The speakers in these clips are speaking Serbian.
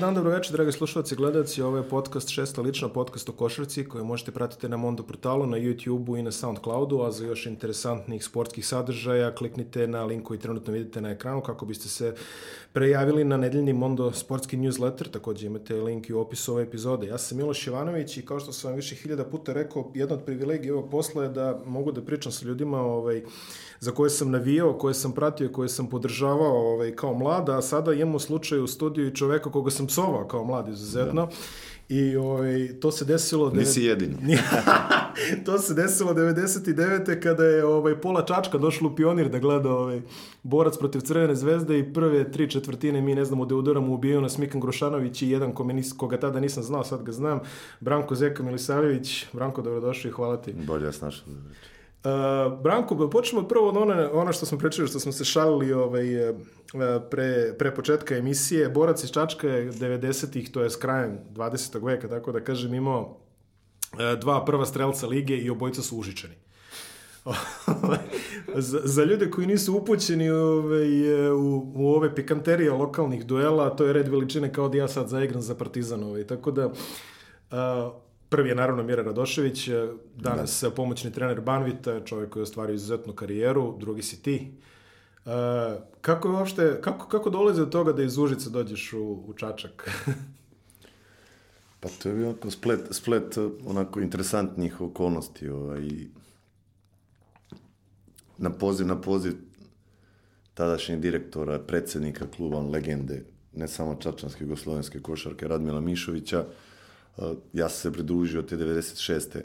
dan, dobro večer, dragi slušalci i gledalci. Ovo je podcast šesta lična, podcast o košarci koji možete pratiti na Mondo portalu, na YouTube-u i na Soundcloudu, a za još interesantnih sportskih sadržaja kliknite na link koji trenutno vidite na ekranu kako biste se prejavili na nedeljni Mondo sportski newsletter. Takođe imate link i u opisu ove epizode. Ja sam Miloš Jovanović i kao što sam vam više hiljada puta rekao, jedna od privilegija ovog posla je da mogu da pričam sa ljudima ovaj, za koje sam navijao, koje sam pratio, koje sam podržavao ovaj, kao mlada, a sada imamo slučaj u studiju i čoveka koga sam psovao kao mlad izuzetno. Da. I ovaj, to se desilo... Nisi jedini. to se desilo 99. kada je ovaj, pola Čačka došlo u pionir da gleda ovaj, borac protiv Crvene zvezde i prve tri četvrtine mi ne znamo da udaramo ubijaju nas Mikan Grošanović i jedan kome nis, koga tada nisam znao, sad ga znam, Branko Zeka Milisavljević. Branko, dobrodošao i hvala ti. Bolje vas našao. Uh, Branko, da počnemo prvo od one, ono što smo pričali, što smo se šalili ovaj, eh, pre, pre početka emisije. Borac iz Čačka je 90-ih, to je s krajem 20. veka, tako da kažem, imao eh, dva prva strelca lige i obojica su užičani. za, za ljude koji nisu upućeni ovaj, eh, u, u ove pikanterije lokalnih duela, to je red veličine kao da ja sad zaigram za Partizan. Ove. Ovaj, tako da, Prvi je naravno Mira Radošević, eh, danas da. pomoćni trener Banvita, čovjek koji je ostvario izuzetnu karijeru, drugi si ti. E, kako je uopšte, kako, kako dolazi do toga da iz Užica dođeš u, u Čačak? pa to je bio onako splet, splet eh, onako interesantnih okolnosti. Ovaj, na poziv, na poziv tadašnjeg direktora, predsednika kluba, legende, ne samo čačanske, jugoslovenske košarke, Radmila Mišovića, uh, Eh, ja sam se pridružio te 96.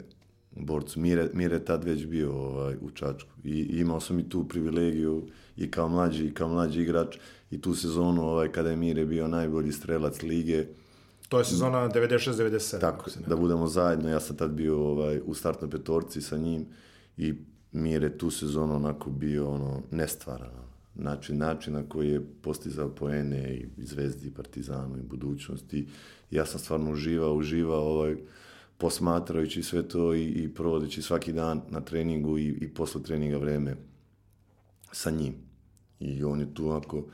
borcu. Mire, Mire tad već bio ovaj, u Čačku. I, I imao sam i tu privilegiju i kao mlađi, i kao mlađi igrač i tu sezonu ovaj, kada je Mire bio najbolji strelac lige. To je sezona 96-97. Tako, se da budemo zajedno. Ja sam tad bio ovaj, u startnoj petorci sa njim i Mire tu sezonu onako bio ono, nestvaran način, način na koji je postizao poene i Zvezdi, i Partizanu, i budućnosti. Ja sam stvarno uživao, uživao ovaj, posmatrajući sve to i, i provodeći svaki dan na treningu i, i posle treninga vreme sa njim. I on je tu ako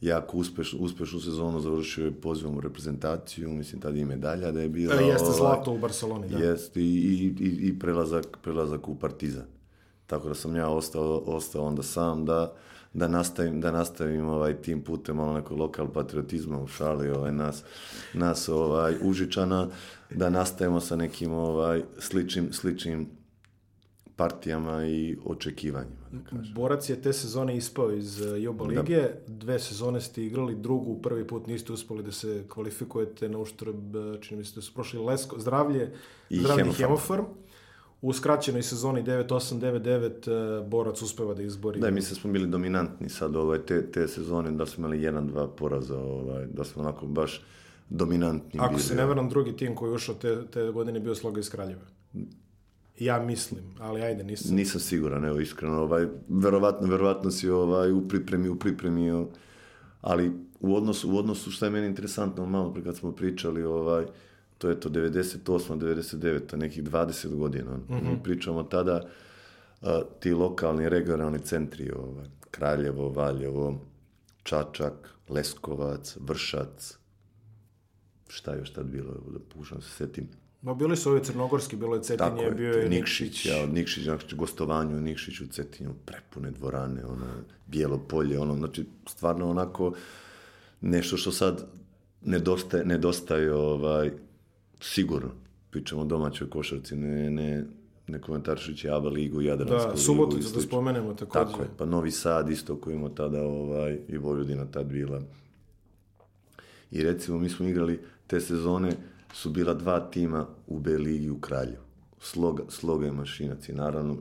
jako uspeš, uspešnu sezonu završio je pozivom u reprezentaciju, mislim tada i medalja da je bila... E, jeste ovaj, zlato u Barceloni, da. Jeste i, i, i, i prelazak, prelazak u Partizan. Tako da sam ja ostao, ostao onda sam da da nastavim, da nastavim ovaj, tim putem malo nekog lokal patriotizma u šali ovaj, nas, nas ovaj, užičana, da nastavimo sa nekim ovaj, sličim, sličim partijama i očekivanjima. Da kažem. Borac je te sezone ispao iz eh, Joba da. Lige, da. dve sezone ste igrali, drugu prvi put niste uspeli da se kvalifikujete na uštrb, eh, čini mi se da su prošli Lesko, zdravlje, I zdravlje hemofarm. hemofarm u skraćenoj sezoni 9899 e, borac uspeva da izbori. Da, mi se smo bili dominantni sad ovaj, te, te sezone, da smo imali jedan, dva poraza, ovaj, da smo onako baš dominantni. Ako bili, se ne varam, drugi tim koji je ušao te, te godine bio Sloga iz Kraljeva. Ja mislim, ali ajde, nisam. Nisam siguran, evo, iskreno. Ovaj, verovatno, verovatno si ovaj, u pripremi, u pripremi, ali u odnosu, u odnosu što je meni interesantno, malo pre kad smo pričali, ovaj, uh, to je to 98, 99, nekih 20 godina. Mm -hmm. Pričamo tada a, ti lokalni, regionalni centri, ovaj, Kraljevo, Valjevo, Čačak, Leskovac, Vršac, šta je još tad bilo, da pušam da se setim. Ma bili su ovi crnogorski, bilo je Cetinje, Tako bio je Nikšić. ja, Nikšić, znači, gostovanju Nikšić u Cetinju, prepune dvorane, ono, bijelo polje, ono, znači, stvarno onako, nešto što sad nedostaje, nedostaje ovaj, sigurno. Pričamo o domaćoj košarci, ne, ne, ne komentaršići ABA ligu, Jadransku da, ligu. Da, da spomenemo takođe. Tako je, pa Novi Sad isto koji imamo tada ovaj, i Vojvodina tad bila. I recimo mi smo igrali te sezone, su bila dva tima u B ligi u Kralju. Sloga, sloga je mašinac i naravno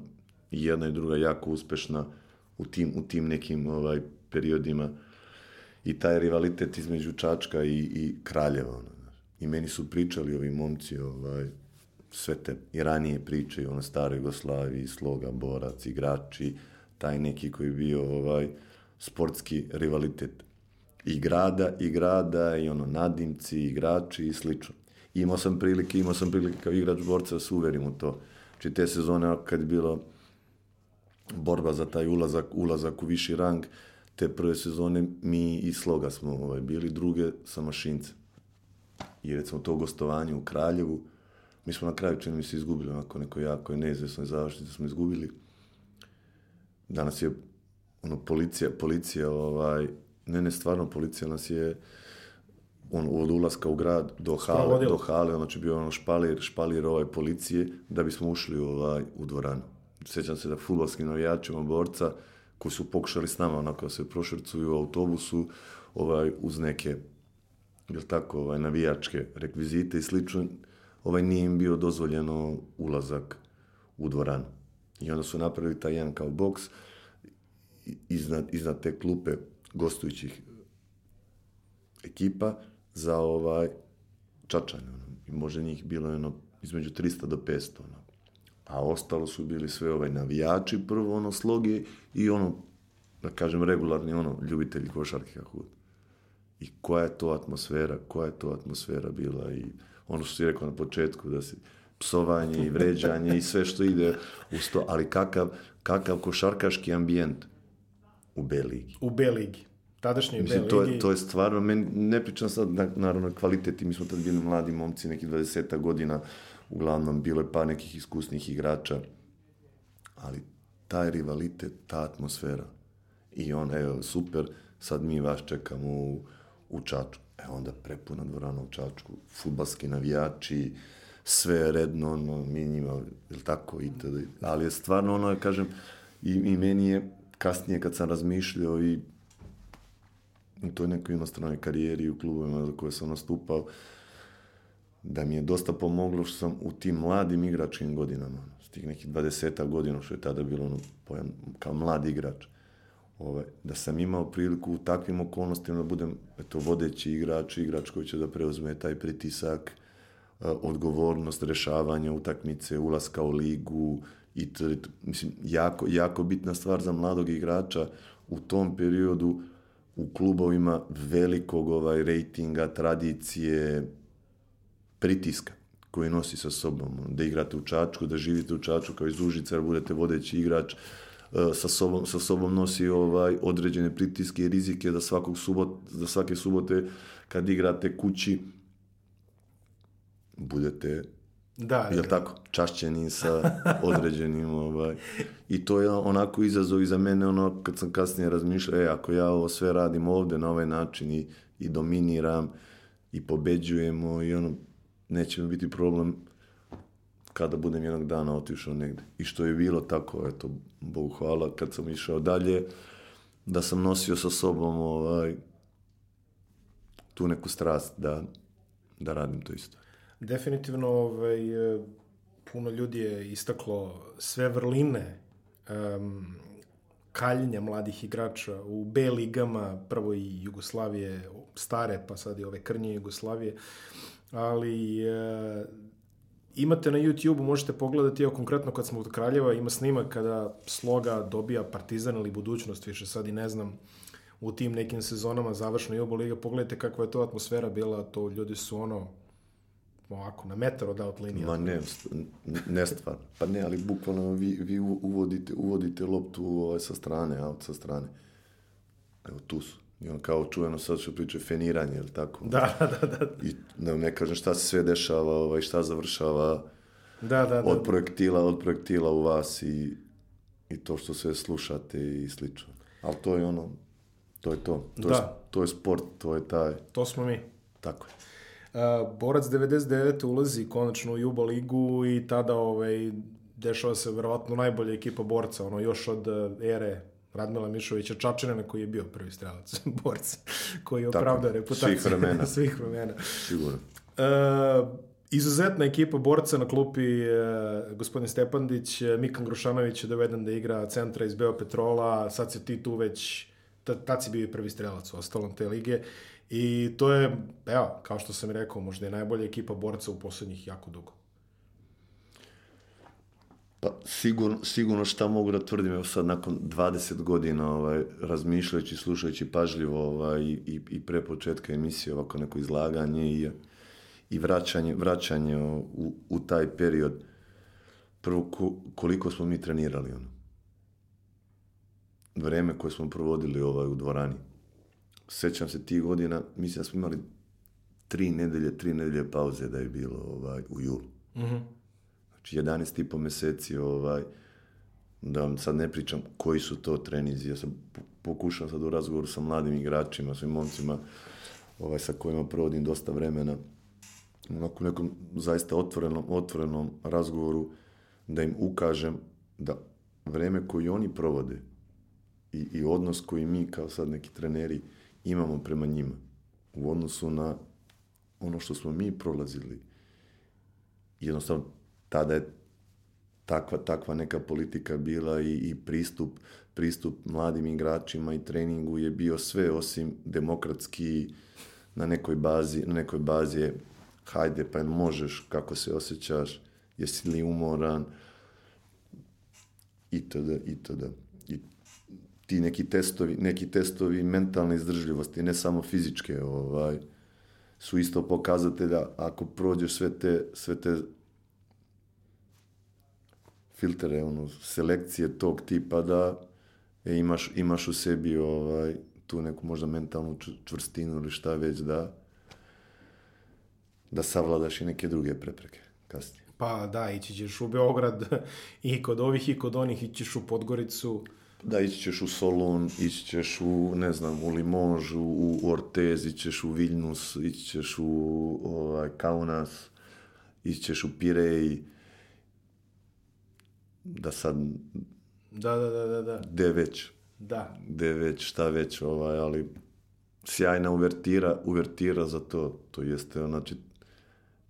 jedna i druga jako uspešna u tim, u tim nekim ovaj, periodima i taj rivalitet između Čačka i, i Kraljeva. Ono. I meni su pričali ovi momci ovaj, sve te i ranije priče o ono staroj Jugoslaviji, sloga, borac, igrači, taj neki koji je bio ovaj, sportski rivalitet i grada, i grada, i ono nadimci, igrači i slično. Imao sam prilike, imao sam prilike kao igrač borca da se uverim u to. Či znači, te sezone kad je bilo borba za taj ulazak, ulazak u viši rang, te prve sezone mi i sloga smo ovaj, bili, druge sa mašincem. I recimo to gostovanje u Kraljevu, mi smo na kraju čini mi se izgubili onako neko jako je neizvesno završnicu da smo izgubili. Danas je ono policija, policija ovaj, ne ne stvarno policija nas je on, od ulaska u grad do hale, do hale, znači bio ono špalir, špalir ovaj policije da bismo ušli ovaj u dvoranu. Sećam se da futbalskim navijačima borca koji su pokušali s nama onako da se prošrcuju u autobusu ovaj, uz neke jel tako, ovaj, navijačke rekvizite i slično, ovaj nije im bio dozvoljeno ulazak u dvoranu. I onda su napravili taj jedan kao boks iznad, iznad te klupe gostujućih ekipa za ovaj čačanje. Ono. I može njih bilo jedno između 300 do 500. Ono. A ostalo su bili sve ovaj navijači, prvo ono slogi i ono, da kažem, regularni ono, ljubitelji košarke kako god i koja je to atmosfera, koja je to atmosfera bila i ono što si rekao na početku, da se psovanje i vređanje i sve što ide uz to, ali kakav, kakav košarkaški ambijent u B ligi. U B ligi. Tadašnje Mislim, B ligi. To je, to je stvarno, meni, ne pričam sad, na, naravno, kvaliteti, mi smo tad bili mladi momci, nekih 20 godina, uglavnom, bilo je pa nekih iskusnih igrača, ali taj rivalitet, ta atmosfera i on, evo, super, sad mi vas čekamo u u Čačku. E onda prepuna dvorana u Čačku, futbalski navijači, sve je redno, ono, mi njima, ili tako, i tada. Ali je stvarno, ono, kažem, i, i meni je kasnije kad sam razmišljao i u toj nekoj inostranoj karijeri u klubovima za koje sam nastupao, da mi je dosta pomoglo što sam u tim mladim igračkim godinama, tih nekih 20 godina, što je tada bilo ono, pojam, kao mlad igrač, ovaj, da sam imao priliku u takvim okolnostima da budem eto, vodeći igrač, igrač koji će da preuzme taj pritisak, e, odgovornost, rešavanje utakmice, ulaska u ligu i mislim, jako, jako bitna stvar za mladog igrača u tom periodu u klubovima velikog ovaj rejtinga, tradicije, pritiska koji nosi sa sobom. Da igrate u Čačku, da živite u Čačku kao iz Užica, da budete vodeći igrač, E, sa sobom, sa sobom nosi ovaj određene pritiske i rizike da svakog subot, da svake subote kad igrate kući budete Da, jel da. tako? Čašćeni sa određenim, ovaj. I to je onako izazov i za mene, ono, kad sam kasnije razmišljao, e, ako ja ovo sve radim ovde na ovaj način i, i dominiram i pobeđujemo i ono, neće mi biti problem kada budem jednog dana otišao negde. I što je bilo tako, eto, Bog hvala, kad sam išao dalje, da sam nosio sa sobom ovaj, tu neku strast da, da radim to isto. Definitivno ovaj, e, puno ljudi je istaklo sve vrline um, kaljenja mladih igrača u B ligama, prvo i Jugoslavije, stare, pa sad i ove krnje Jugoslavije, ali e, Imate na youtube možete pogledati, evo konkretno kad smo od Kraljeva, ima snimak kada sloga dobija Partizan ili budućnost, više sad i ne znam, u tim nekim sezonama završna Jubo Liga, pogledajte kakva je to atmosfera bila, to ljudi su ono, ovako, na metar od out linija. Ma ne, ne stvarno. Pa ne, ali bukvalno vi, vi uvodite, uvodite loptu ovaj, sa strane, out sa strane. Evo tu su. I on kao čujeno sad se priče feniranje, ili tako? Da, da, da. da. I ne, da ne kažem šta se sve dešava, ovaj, šta završava da, da, da. od da. projektila, od projektila u vas i, i to što sve slušate i slično. Ali to je ono, to je to. To, da. je, to je sport, to je taj... To smo mi. Tako je. Uh, Borac 99 ulazi konačno u Juba ligu i tada ovaj, dešava se verovatno najbolja ekipa borca, ono još od e, ere Radmila Mišovića Čačinana koji je bio prvi strelac borac koji je opravdao reputaciju svih vremena. svih vremena. Sigurno. E, Izuzetna ekipa borca na klupi, e, gospodin Stepandić, e, Mikan Grušanović je doveden da igra centra iz Beo Petrola sad se ti tu već, tad si bio i prvi strelac u ostalom te lige i to je, evo, kao što sam rekao, možda je najbolja ekipa borca u poslednjih jako dugo. Pa sigurno, sigurno šta mogu da tvrdim, evo sad nakon 20 godina ovaj, razmišljajući, slušajući pažljivo ovaj, i, i pre početka emisije ovako neko izlaganje i, i vraćanje, vraćanje u, u taj period, prvo koliko smo mi trenirali ono. Vreme koje smo provodili ovaj, u dvorani. Sećam se tih godina, mislim da smo imali tri nedelje, tri nedelje pauze da je bilo ovaj, u julu. Mhm. Mm Znači 11 i po meseci, ovaj, da vam sad ne pričam koji su to trenizi. Ja sam pokušao sad u razgovoru sa mladim igračima, svim momcima ovaj, sa kojima provodim dosta vremena, onako nekom zaista otvorenom, otvorenom razgovoru, da im ukažem da vreme koje oni provode i, i odnos koji mi kao sad neki treneri imamo prema njima u odnosu na ono što smo mi prolazili, jednostavno tada je takva, takva neka politika bila i, i pristup, pristup mladim igračima i treningu je bio sve osim demokratski na nekoj bazi, na nekoj bazi je hajde pa možeš, kako se osjećaš, jesi li umoran, i to da, I ti neki testovi, neki testovi mentalne izdržljivosti, ne samo fizičke, ovaj, su isto pokazatelja, da ako prođeš sve te, sve te filtere, ono, selekcije tog tipa da e, imaš, imaš u sebi ovaj, tu neku možda mentalnu čvrstinu ili šta već da da savladaš i neke druge prepreke kasnije. Pa da, ići ćeš u Beograd i kod ovih i kod onih, ići ćeš u Podgoricu. Da, ići ćeš u Solun, ići ćeš u, ne znam, u Limožu, u Ortez, ići ćeš u Vilnus, ići ćeš u ovaj, Kaunas, ići ćeš u Pirej, da sad... Da, da, da, da. da. Gde već. Da. Gde već, šta već, ovaj, ali sjajna uvertira, uvertira za to. To jeste, znači,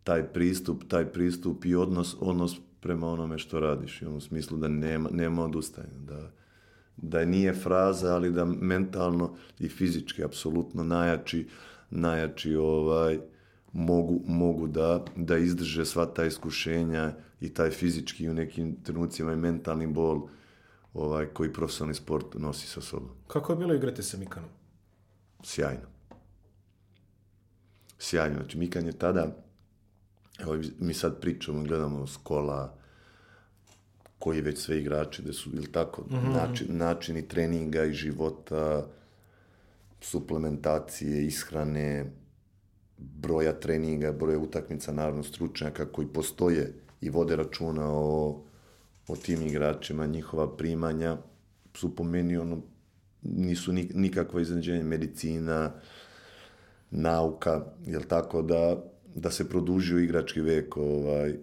taj pristup, taj pristup i odnos, odnos prema onome što radiš. I u smislu da nema, nema odustajanja, da da nije fraza, ali da mentalno i fizički apsolutno najjači, najjači ovaj mogu, mogu da, da izdrže sva ta iskušenja i taj fizički u nekim trenucima i mentalni bol ovaj, koji profesionalni sport nosi sa sobom. Kako je bilo igrati sa Mikanom? Sjajno. Sjajno. Znači, Mikan je tada, evo, mi sad pričamo, gledamo skola, koji već sve igrači da su, ili tako, mm -hmm. način, načini treninga i života, suplementacije, ishrane, broja treninga, broja utakmica, naravno stručnjaka koji postoje i vode računa o, o tim igračima, njihova primanja, su po meni ono, nisu nikakva iznenađenje, medicina, nauka, jel tako, da, da se produžio igrački vek, ovaj,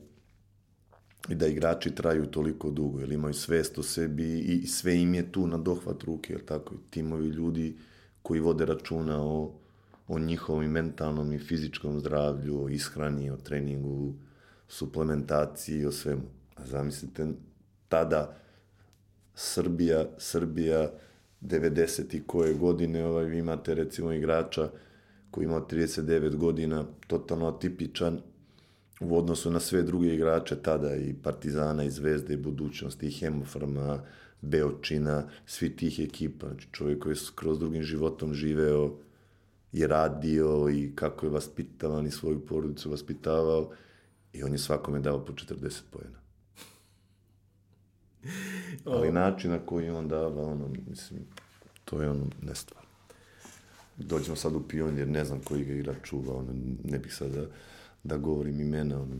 i da igrači traju toliko dugo, jer imaju svest o sebi i sve im je tu na dohvat ruke, jel tako, timovi ljudi koji vode računa o, o njihovom i mentalnom i fizičkom zdravlju, o ishrani, o treningu, suplementaciji, o svemu. A zamislite, tada Srbija, Srbija 90. i koje godine, ovaj, vi imate recimo igrača koji ima 39 godina, totalno atipičan u odnosu na sve druge igrače tada i Partizana i Zvezde i Budućnosti i Hemofarma, Beočina, svi tih ekipa. Znači čovjek koji je kroz drugim životom živeo je radio i kako je vaspitavan i svoju porodicu vaspitavao i on je svakome dao po 40 pojena. Ali način na koji on dava, ono, mislim, to je ono nestvar. Dođemo sad u pionir, ne znam koji ga igra čuva, ono, ne bih sada da, da govorim imena, ono,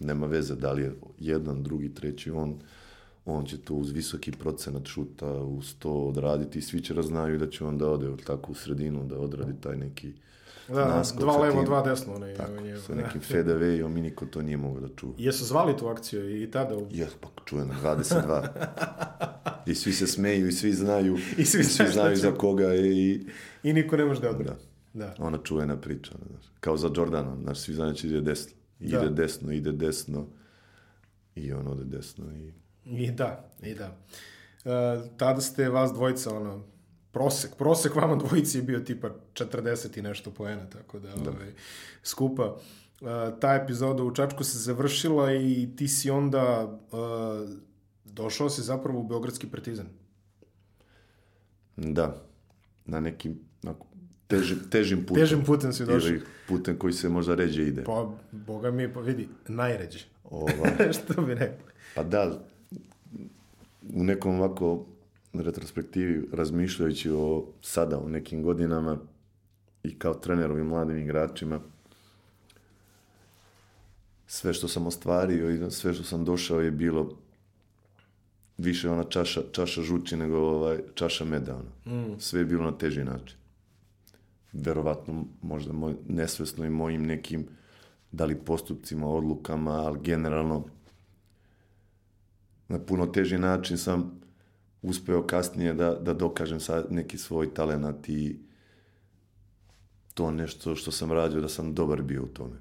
nema veze da li je jedan, drugi, treći, on, on će to uz visoki procenat šuta u 100 odraditi i svi će raznaju da, da će on da ode tako u sredinu, da odradi taj neki da, da naskok. Dva levo, tim, dva desno. Ne, tako, je, sa nekim da. fade i Ominiko to nije mogao da čuva. Jesu zvali tu akciju i tada? U... Jes, pa čujeno, 22. I svi se smeju i svi znaju. I svi, svi znaju za koga i... I niko ne može da odbrati. Da. da. Ona čuvena priča, znaš. Kao za Jordana, znaš, svi znaju da će ide desno. Ide da. desno, ide desno. I on ode desno i I da, i da. E, tada ste vas dvojica, ono, prosek, prosek vama dvojici je bio tipa 40 i nešto poena, tako da, da. Ovaj, skupa. e, ta epizoda u Čačku se završila i ti si onda uh, e, došao se zapravo u Beogradski partizan. Da, na nekim onako, težim, težim putem. Težim putem si došao. Ili putem koji se možda ređe ide. Pa, boga mi, pa vidi, najređe. Ova. Što bi rekli. Pa da, u nekom ovako retrospektivi razmišljajući o sada, u nekim godinama i kao trenerovi mladim igračima, sve što sam ostvario i sve što sam došao je bilo više ona čaša, čaša žuči nego ovaj, čaša meda. Mm. Sve je bilo na teži način. Verovatno, možda moj, nesvesno i mojim nekim, da li postupcima, odlukama, ali generalno na puno teži način sam uspeo kasnije da, da dokažem sa neki svoj talenat i to nešto što sam radio, da sam dobar bio u tome.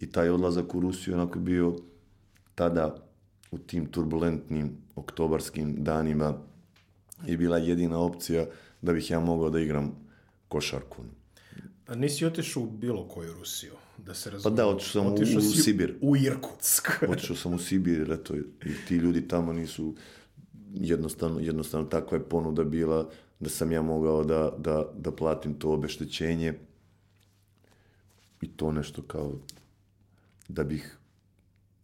I taj odlazak u Rusiju onako je bio tada u tim turbulentnim oktobarskim danima je bila jedina opcija da bih ja mogao da igram košarku. A nisi otišao u bilo koju Rusiju? da se razumije. Pa da, otišao sam otišao u, u Sibir. U Irkutsk. otišao sam u Sibir, eto, i ti ljudi tamo nisu, jednostavno, jednostavno takva je ponuda bila da sam ja mogao da, da, da platim to obeštećenje i to nešto kao da bih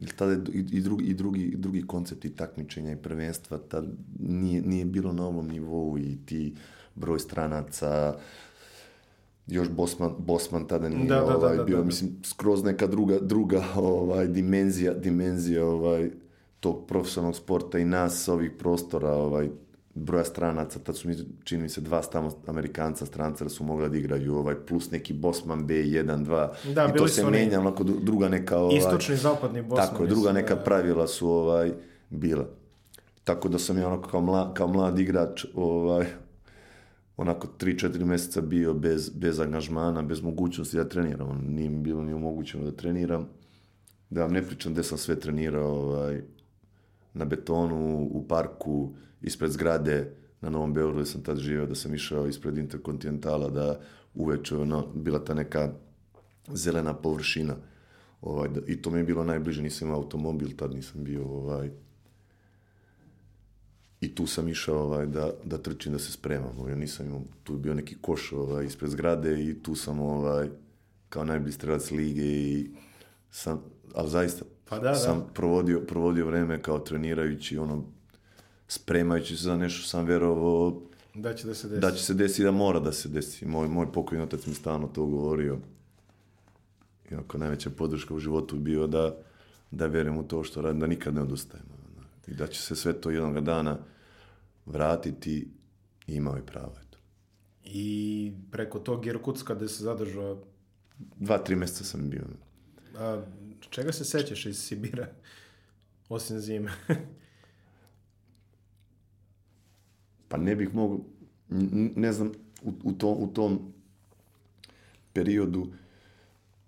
jer tada i, i, drugi, i drugi, i drugi koncept i takmičenja i prvenstva tad nije, nije bilo na ovom nivou i ti broj stranaca, uh, još Bosman, Bosman tada nije da, da, da ovaj, da, bio, da. mislim, skroz neka druga, druga ovaj, dimenzija, dimenzija ovaj, tog profesionalnog sporta i nas ovih prostora, ovaj, broja stranaca, tad su mi, čini mi se, dva tamo amerikanca, stranca da su mogla da igraju, ovaj, plus neki Bosman B1, 2, da, i to se menja, onako druga neka... Ovaj, istočni, i zapadni Bosman. Tako, mislim, druga da, neka da, pravila su ovaj, bila. Tako da sam ja onako kao, mla, kao mlad igrač ovaj, onako 3-4 meseca bio bez, bez angažmana, bez mogućnosti da treniram. Nije mi bilo ni omogućeno da treniram. Da vam ne pričam gdje sam sve trenirao, ovaj, na betonu, u parku, ispred zgrade, na Novom Beogradu sam tad živio, da sam išao ispred Interkontinentala, da uveče ono, bila ta neka zelena površina. Ovaj, da, I to mi je bilo najbliže, nisam imao automobil, tad nisam bio ovaj, I tu sam išao ovaj, da, da trčim, da se spremam. Ovaj, nisam imao, tu je bio neki koš ovaj, ispred zgrade i tu sam ovaj, kao najbolji strelac lige i sam, ali zaista pa da, da. sam da. Provodio, provodio vreme kao trenirajući, ono, spremajući se za nešto, sam verovao da će da se desi. Da će se desi, da mora da se desi. Moj, moj pokojni otac mi stalno to govorio. I onako najveća podrška u životu bio da, da verujem u to što radim, da nikad ne odustajem i da će se sve to jednog dana vratiti i imao je pravo. Eto. I preko tog Irkutska gde se zadržao? Dva, tri meseca sam bio. A čega se sećaš iz Sibira? Osim zime. pa ne bih mogu, ne znam, u, u, to, u tom periodu,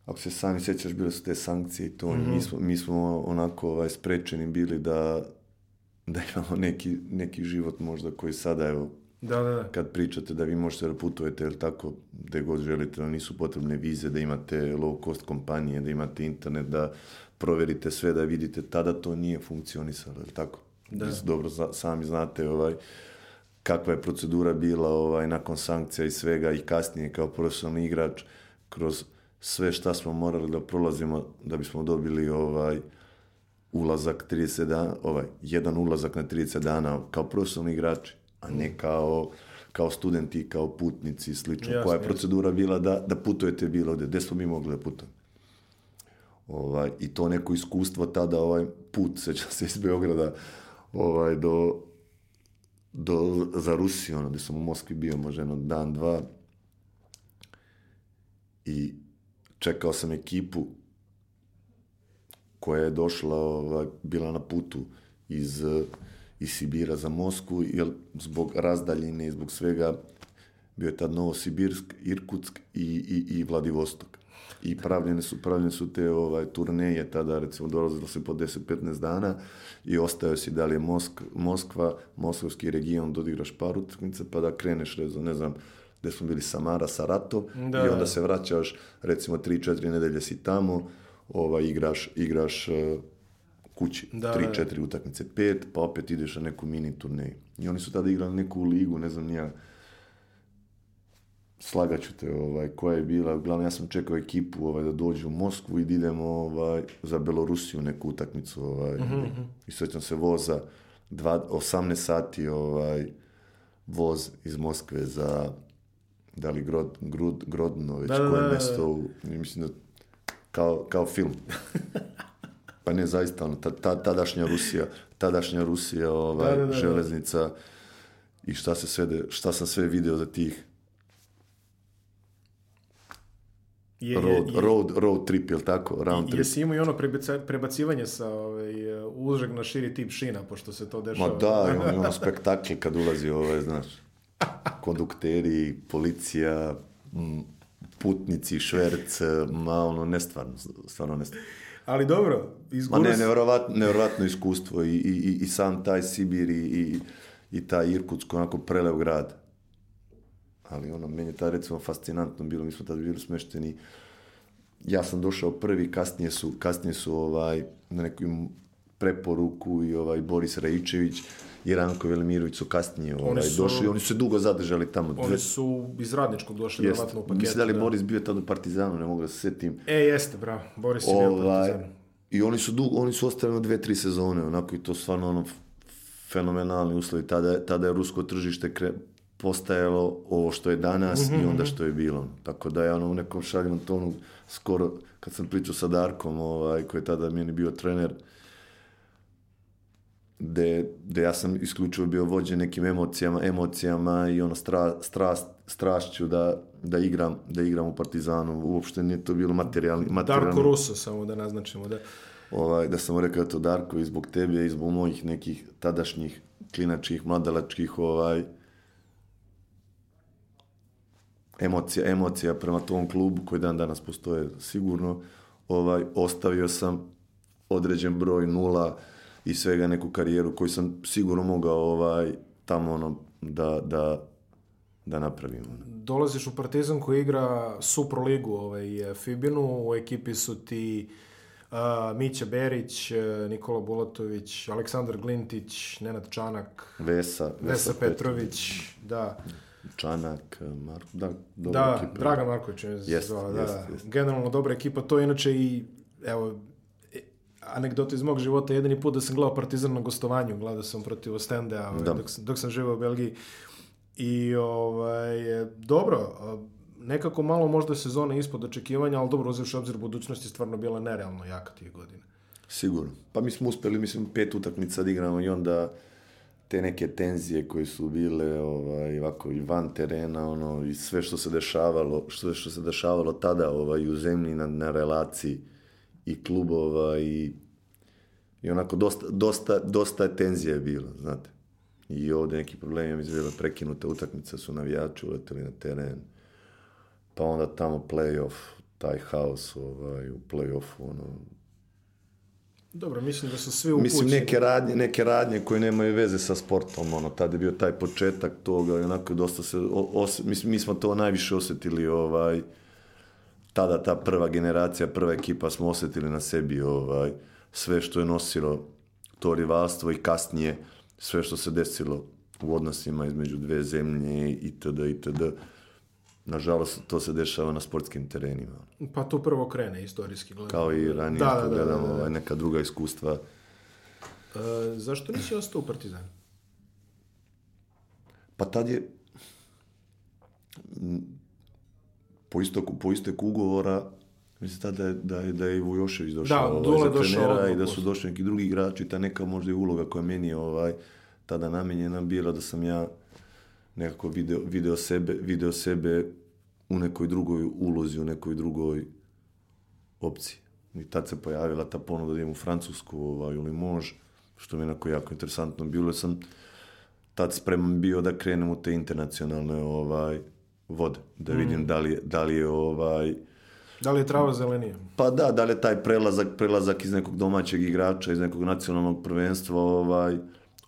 ako se sami sećaš, bile su te sankcije i to, mm -hmm. mi, smo, mi smo onako ovaj, sprečeni bili da da imamo neki, neki život možda koji sada, evo, da, da, da. kad pričate da vi možete da putujete ili tako, gde god želite, da nisu potrebne vize, da imate low cost kompanije, da imate internet, da proverite sve, da vidite, tada to nije funkcionisalo, ili tako? Da. Vi dobro zna, sami znate ovaj, kakva je procedura bila ovaj, nakon sankcija i svega i kasnije kao profesionalni igrač kroz sve šta smo morali da prolazimo da bismo dobili ovaj ulazak 30 dana, ovaj, jedan ulazak na 30 dana kao profesionalni igrači, a ne kao kao studenti, kao putnici, slično. Jasne, Koja je procedura bila da, da putujete bilo gde? Gde smo mi mogli da putujemo? Ovaj, I to neko iskustvo tada, ovaj put, sećam se iz Beograda, ovaj, do, do, za Rusiju, ono, gde sam u Moskvi bio možda jedno dan, dva, i čekao sam ekipu koja je došla, ovaj, bila na putu iz, eh, iz Sibira za Mosku, jer zbog razdaljine i zbog svega bio je tad Novosibirsk, Irkutsk i, i, i Vladivostok. I pravljene su, pravljene su te ovaj, turneje, tada recimo dolazilo se po 10-15 dana i ostao si dalje Mosk, Moskva, Moskovski region, dodigraš da par utakmica pa da kreneš, rezo, ne znam, gde smo bili Samara, Saratov da, i onda da. se vraćaš recimo 3-4 nedelje si tamo, ovaj, igraš, igraš e, kući. Da, Tri, da. četiri utakmice, pet, pa opet ideš na neku mini turneju. I oni su tada igrali neku ligu, ne znam, nija, slagaću te, ovaj, koja je bila, uglavnom ja sam čekao ekipu ovaj, da dođe u Moskvu i da idemo ovaj, za Belorusiju neku utakmicu. Ovaj, mm -hmm. I sećam se voza, dva, 18 sati ovaj, voz iz Moskve za da li Grod, Grod, Grodno, već da, da koje da, da, mesto, da. u, mislim da kao, kao film. pa ne, zaista, ono, ta, ta, tadašnja Rusija, tadašnja Rusija, ovaj, da, da, da, da. železnica i šta, se sve, šta sam sve video za tih Je, road, je, je, road, road trip, je tako? Round trip. Jesi imao i ono prebacivanje sa ovaj, užeg na širi tip šina, pošto se to dešava. Ma da, imam ono spektakl kad ulazi ovaj, znaš, kondukteri, policija, m, mm, putnici, šverc, e, ma ono, nestvarno, stvarno nestvarno. Ali dobro, izguru... Ma ne, nevjerovatno, nevjerovatno iskustvo i, i, i sam taj Sibir i, i, i taj Irkutsk, onako preleo grad. Ali ono, meni je ta recimo fascinantno bilo, mi smo tad bili smešteni, ja sam došao prvi, kasnije su, kasnije su ovaj, na neku preporuku i ovaj Boris Rajičević, i Ranko Velimirović su kasnije ovaj, oni su, došli, oni su dugo zadržali tamo. Oni su iz radničkog došli, jest. u paketu. Mislim da li da. Boris bio tad u Partizanu, ne mogu da se setim. E, jeste, bravo, Boris je bio u ovaj, Partizanu. I oni su, dugo, oni su ostali na dve, tri sezone, onako, i to stvarno ono, fenomenalni uslovi. Tada, tada je rusko tržište kre, postajalo ovo što je danas mm -hmm. i mhm, onda mhm. što je bilo. Tako da je ono u nekom šaljivom tonu skoro kad sam pričao sa Darkom, ovaj, koji je tada meni bio trener, gde, gde ja sam isključivo bio vođen nekim emocijama, emocijama i ono stra, strast, strašću da, da igram, da igram u Partizanu. Uopšte nije to bilo materijalni. materijalni. Darko Russo, samo da naznačimo. Da, ovaj, da sam rekao to Darko i zbog tebe i zbog mojih nekih tadašnjih klinačkih, mladalačkih ovaj, emocija, emocija prema tom klubu koji dan danas postoje sigurno. Ovaj, ostavio sam određen broj nula, i svega neku karijeru koju sam sigurno mogao ovaj, tamo ono, da, da, da napravim. Dolaziš u Partizan koji igra Supro ligu, ovaj, Fibinu, u ekipi su ti uh, Mića Berić, Nikola Bulatović, Aleksandar Glintić, Nenad Čanak, Vesa, Vesa, Vesa Petrović, Petrović, da. Čanak, eh, Marko, da, dobra da, ekipa. Draga Marković, je yes, zvala, da. Yes, Generalno dobra ekipa, to je inače i, evo, anegdota iz mog života, jedini put da sam gledao Partizan na gostovanju, gledao sam protiv Ostende, a ovaj, da. dok, dok sam živao u Belgiji. I ovaj, dobro, nekako malo možda sezona ispod očekivanja, ali dobro, uzevši obzir budućnosti, stvarno bila nerealno jaka tih godina. Sigurno. Pa mi smo uspeli, mislim, pet utakmica da igramo i onda te neke tenzije koje su bile ovaj, ovako i van terena, ono, i sve što se dešavalo, sve što se dešavalo tada ovaj, u zemlji na, na relaciji, i klubova i, i onako dosta, dosta, dosta je tenzija je bila, znate. I ovde neki problemi, ja mislim da prekinuta utakmica, su navijači uleteli na teren, pa onda tamo play taj haos ovaj, u play ono, Dobro, mislim da su svi u Mislim, neke radnje, neke radnje koje nemaju veze sa sportom, ono, tada je bio taj početak toga, onako dosta se, os, mislim, mi smo to najviše osetili, ovaj, tada ta prva generacija, prva ekipa smo osetili na sebi ovaj, sve što je nosilo to rivalstvo i kasnije sve što se desilo u odnosima između dve zemlje itd. itd. Nažalost, to se dešava na sportskim terenima. Pa to prvo krene, istorijski gledamo. Kao i ranije, da, da, da, da gledamo da, da, ovaj, neka druga iskustva. E, zašto nisi ostao u Partizan? Pa tad je po istoku, po isteku ugovora, mislim tada da je, da je, da je Vujošević došao da, ovaj, za trenera došao, i da su došli neki drugi igrači, ta neka možda i uloga koja meni je ovaj, tada namenjena bila da sam ja nekako video, video, sebe, video sebe u nekoj drugoj ulozi, u nekoj drugoj opciji. I tad se pojavila ta ponuda da idem u Francusku ovaj, u Limoges, što mi je onako jako interesantno bilo. Sam tad spreman bio da krenem u te internacionalne ovaj, vode, da vidim mm. da, li, da li je ovaj... Da li je trava zelenija? Pa da, da li je taj prelazak, prelazak iz nekog domaćeg igrača, iz nekog nacionalnog prvenstva, ovaj,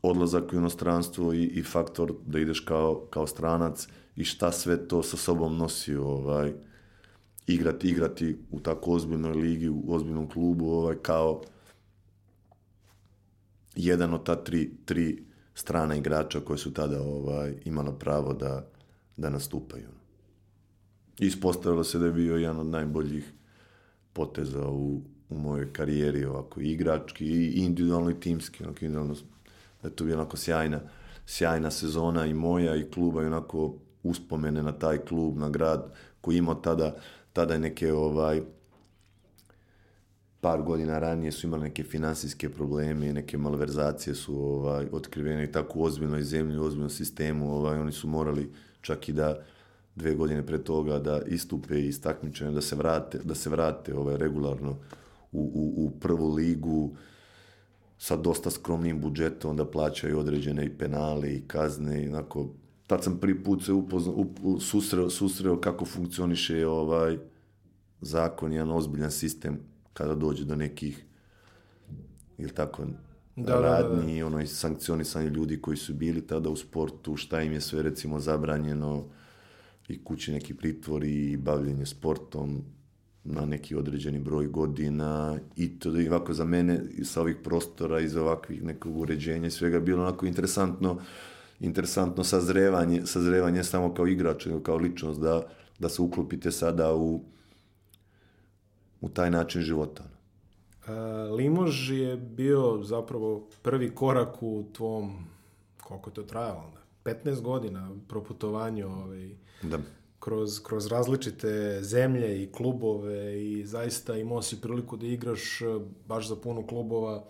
odlazak u inostranstvo i, i faktor da ideš kao, kao stranac i šta sve to sa sobom nosi ovaj, igrati, igrati u tako ozbiljnoj ligi, u ozbiljnom klubu, ovaj, kao jedan od ta tri, tri strana igrača koje su tada ovaj, imala pravo da, da nastupaju. Ispostavilo se da je bio jedan od najboljih poteza u, u mojoj karijeri, ovako, igrački, i individualno, i timski, onako, individualno, da je to bila onako sjajna, sjajna sezona i moja i kluba i onako uspomene na taj klub, na grad koji imao tada, tada neke ovaj, par godina ranije su imali neke finansijske probleme, neke malverzacije su ovaj, otkrivene i tako u ozbiljnoj zemlji, u ozbiljnom sistemu, ovaj, oni su morali čak i da dve godine pre toga da istupe iz takmičenja, da se vrate, da se vrate ovaj, regularno u, u, u prvu ligu sa dosta skromnim budžetom da plaćaju određene i penale i kazne i onako tad sam prvi put se upoznao, up, susreo, susreo kako funkcioniše ovaj zakon, jedan ozbiljan sistem kada dođe do nekih ili tako da, radni da, da, da, da. ono, i sankcionisanje ljudi koji su bili tada u sportu, šta im je sve recimo zabranjeno i kući neki pritvori i bavljenje sportom na neki određeni broj godina i to da ovako za mene sa ovih prostora, iz ovakvih nekog uređenja i svega bilo onako interesantno interesantno sazrevanje, sazrevanje samo kao igrač, kao ličnost da, da se uklopite sada u, u taj način života. E, Limož je bio zapravo prvi korak u tvom, koliko je to trajalo onda, 15 godina proputovanja ovaj, da. kroz, kroz različite zemlje i klubove i zaista imao si priliku da igraš e, baš za puno klubova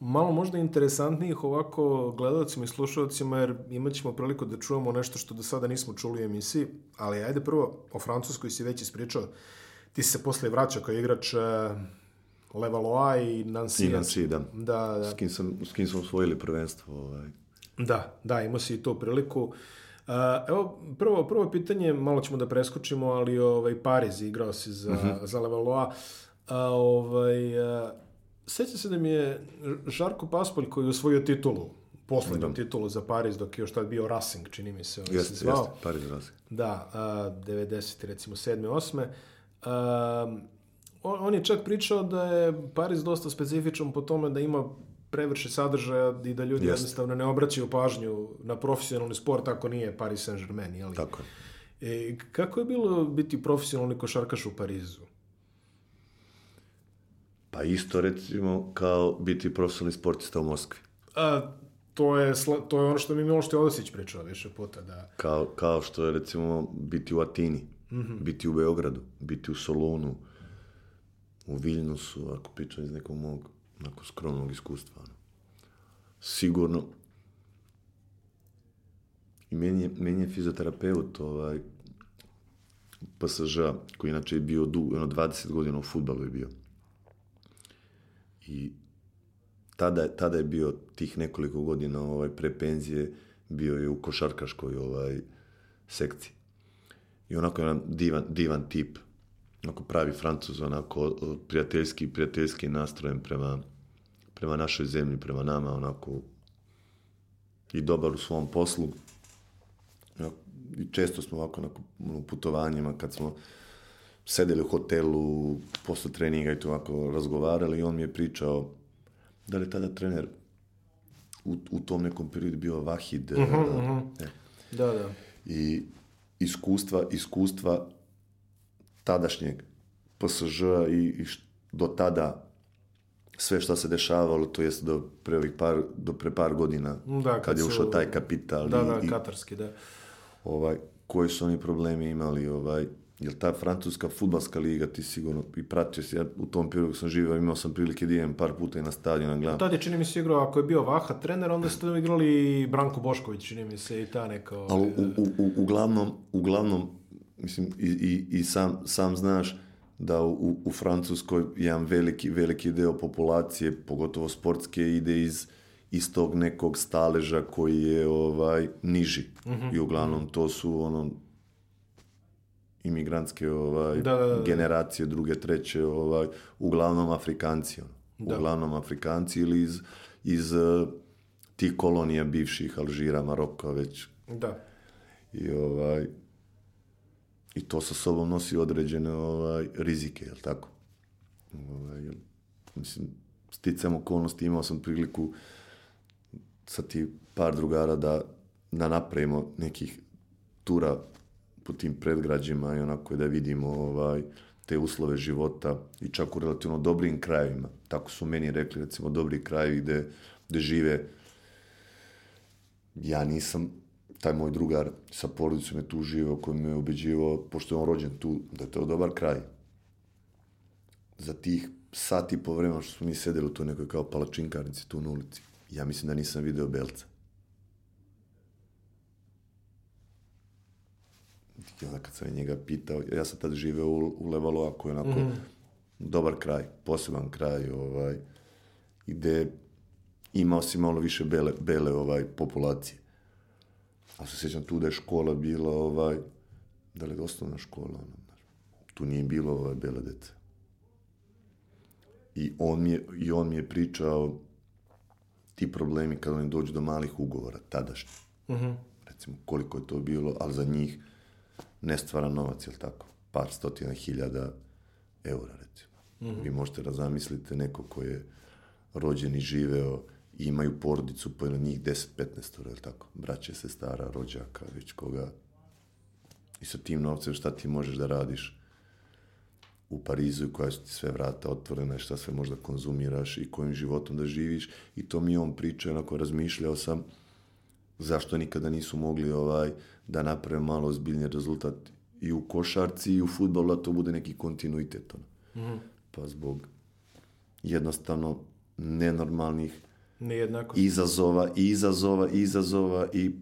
malo možda interesantnijih ovako gledalcima i slušalcima, jer imat ćemo priliku da čujemo nešto što do sada nismo čuli u emisiji, ali ajde prvo, o Francuskoj si već ispričao, ti se posle vraća kao igrač, e, Levaloa i Nancy. I Nancy, da. da, da. S, kim sam, s kim sam osvojili prvenstvo. Ovaj. Da, da, imao si i to priliku. Uh, evo, prvo, prvo pitanje, malo ćemo da preskočimo, ali ovaj, Pariz igrao si za, mhm. uh -huh. za Levaloa. A, ovaj, a, uh, sećam se da mi je Žarko Paspolj koji je osvojio titulu poslednju da. titulu za Pariz dok je još tad bio Racing, čini mi se, on jeste, se zvao. Jeste, Pariz Racing. Da, a, uh, 90. recimo 7. 8. A, on je čak pričao da je Paris dosta specifičan po tome da ima previše sadržaja i da ljudi Jest. jednostavno ne obraćaju pažnju na profesionalni sport ako nije Paris Saint-Germain, je li? Tako je. E, kako je bilo biti profesionalni košarkaš u Parizu? Pa isto recimo kao biti profesionalni sportista u Moskvi. A, to je, to je ono što mi Miloš Teodosić pričao više puta. Da... Kao, kao što je recimo biti u Atini, mm -hmm. biti u Beogradu, biti u Solunu, u Viljnusu, ako pričam iz nekog mog onako skromnog iskustva. Ono. Sigurno, i meni je, meni je fizioterapeut ovaj, PSŽ, koji inače je bio dugo, ono 20 godina u futbalu je bio. I tada, tada je bio tih nekoliko godina ovaj, pre penzije, bio je u košarkaškoj ovaj, sekciji. I onako je jedan divan, divan tip, onako pravi francuz, onako e, prijateljski, prijateljski nastrojen prema, prema našoj zemlji, prema nama, onako i dobar u svom poslu. I često smo ovako na putovanjima kad smo sedeli u hotelu posle treninga i to ovako razgovarali i on mi je pričao da li tada trener u, u tom nekom periodu bio Vahid. Uh -huh, da, uh -huh. Da, da. I iskustva, iskustva tadašnjeg PSG i, i do tada sve što se dešavalo, to jest do pre ovih par, do pre par godina, mm, da, kad, kad je ušao taj kapital. Da, i, da, i, katarski, da. Ovaj, koji su oni problemi imali, ovaj, jer ta francuska futbalska liga, ti sigurno i pratio se, ja u tom periodu sam živio, imao sam prilike da idem par puta i na stadion, da gledam. Tad je, čini mi se, igrao, ako je bio Vaha trener, onda ste igrali Branko Bošković, čini mi se, i ta neka... Ovaj, Ali u, u, u, uglavnom, uglavnom, mislim, i, i, i sam, sam znaš da u, u Francuskoj jedan veliki, veliki deo populacije, pogotovo sportske, ide iz iz tog nekog staleža koji je ovaj niži. Mm -hmm. I uglavnom to su ono imigrantske ovaj da, da, da, da. generacije druge, treće, ovaj uglavnom Afrikanci, ono. Da. Uglavnom Afrikanci ili iz iz uh, tih kolonija bivših Alžira, Maroka već. Da. I ovaj i to sa sobom nosi određene ovaj, rizike, je jel tako? Ovaj, mislim, sticam okolnosti, imao sam priliku sa ti par drugara da, da napravimo nekih tura po tim predgrađima i onako da vidimo ovaj, te uslove života i čak u relativno dobrim krajevima. Tako su meni rekli, recimo, dobri krajevi gde, gde žive. Ja nisam taj moj drugar sa porodicom je tu živao, koji me je ubeđivao, pošto je on rođen tu, da je to dobar kraj. Za tih sat i po vremena što smo mi sedeli u toj nekoj kao palačinkarnici tu na ulici, ja mislim da nisam video belca. I onda kad sam njega pitao, ja sam tad živeo u, u Levalova koji je onako mm. dobar kraj, poseban kraj, ovaj, gde imao si malo više bele, bele ovaj, populacije. Ali se sjećam tu da je škola bila, ovaj, da li je osnovna škola, ono, tu nije bilo ovaj, bela dete. I on, mi je, I on mi je pričao ti problemi kada oni dođu do malih ugovora, tadašnji. Mm -hmm. Recimo, koliko je to bilo, ali za njih ne stvara novac, jel tako? Par stotina hiljada eura, recimo. Mm -hmm. Vi možete da neko ko je rođen i živeo i imaju porodicu, pa je na njih 10-15, ili tako, braće, sestara, rođaka, već koga. I sa tim novcem šta ti možeš da radiš u Parizu i koja su ti sve vrata otvorena i šta sve možda konzumiraš i kojim životom da živiš. I to mi on priča, onako razmišljao sam zašto nikada nisu mogli ovaj da naprave malo ozbiljnije rezultat i u košarci i u futbolu, da to bude neki kontinuitet. Ono. Mm. Pa zbog jednostavno nenormalnih Nejednakost. Izazova, izazova, izazova i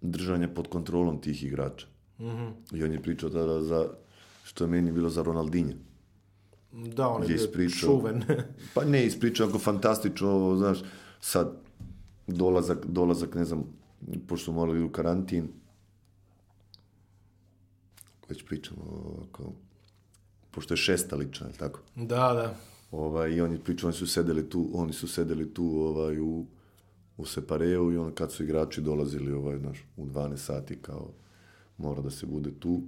držanje pod kontrolom tih igrača. Mm -hmm. I on je pričao tada da, za, što je meni bilo za Ronaldinja. Da, on je bio ispričao, čuven. pa ne, ispričao ako fantastično, ovo, znaš, sad dolazak, dolazak, ne znam, pošto su morali u karantin, već pričamo, ako, pošto je šesta lična, je tako? Da, da. Ovaj, I on je pričao, oni su sedeli tu, oni su sedeli tu ovaj, u, u Separeu i on kad su igrači dolazili ovaj, naš, u 12 sati kao mora da se bude tu.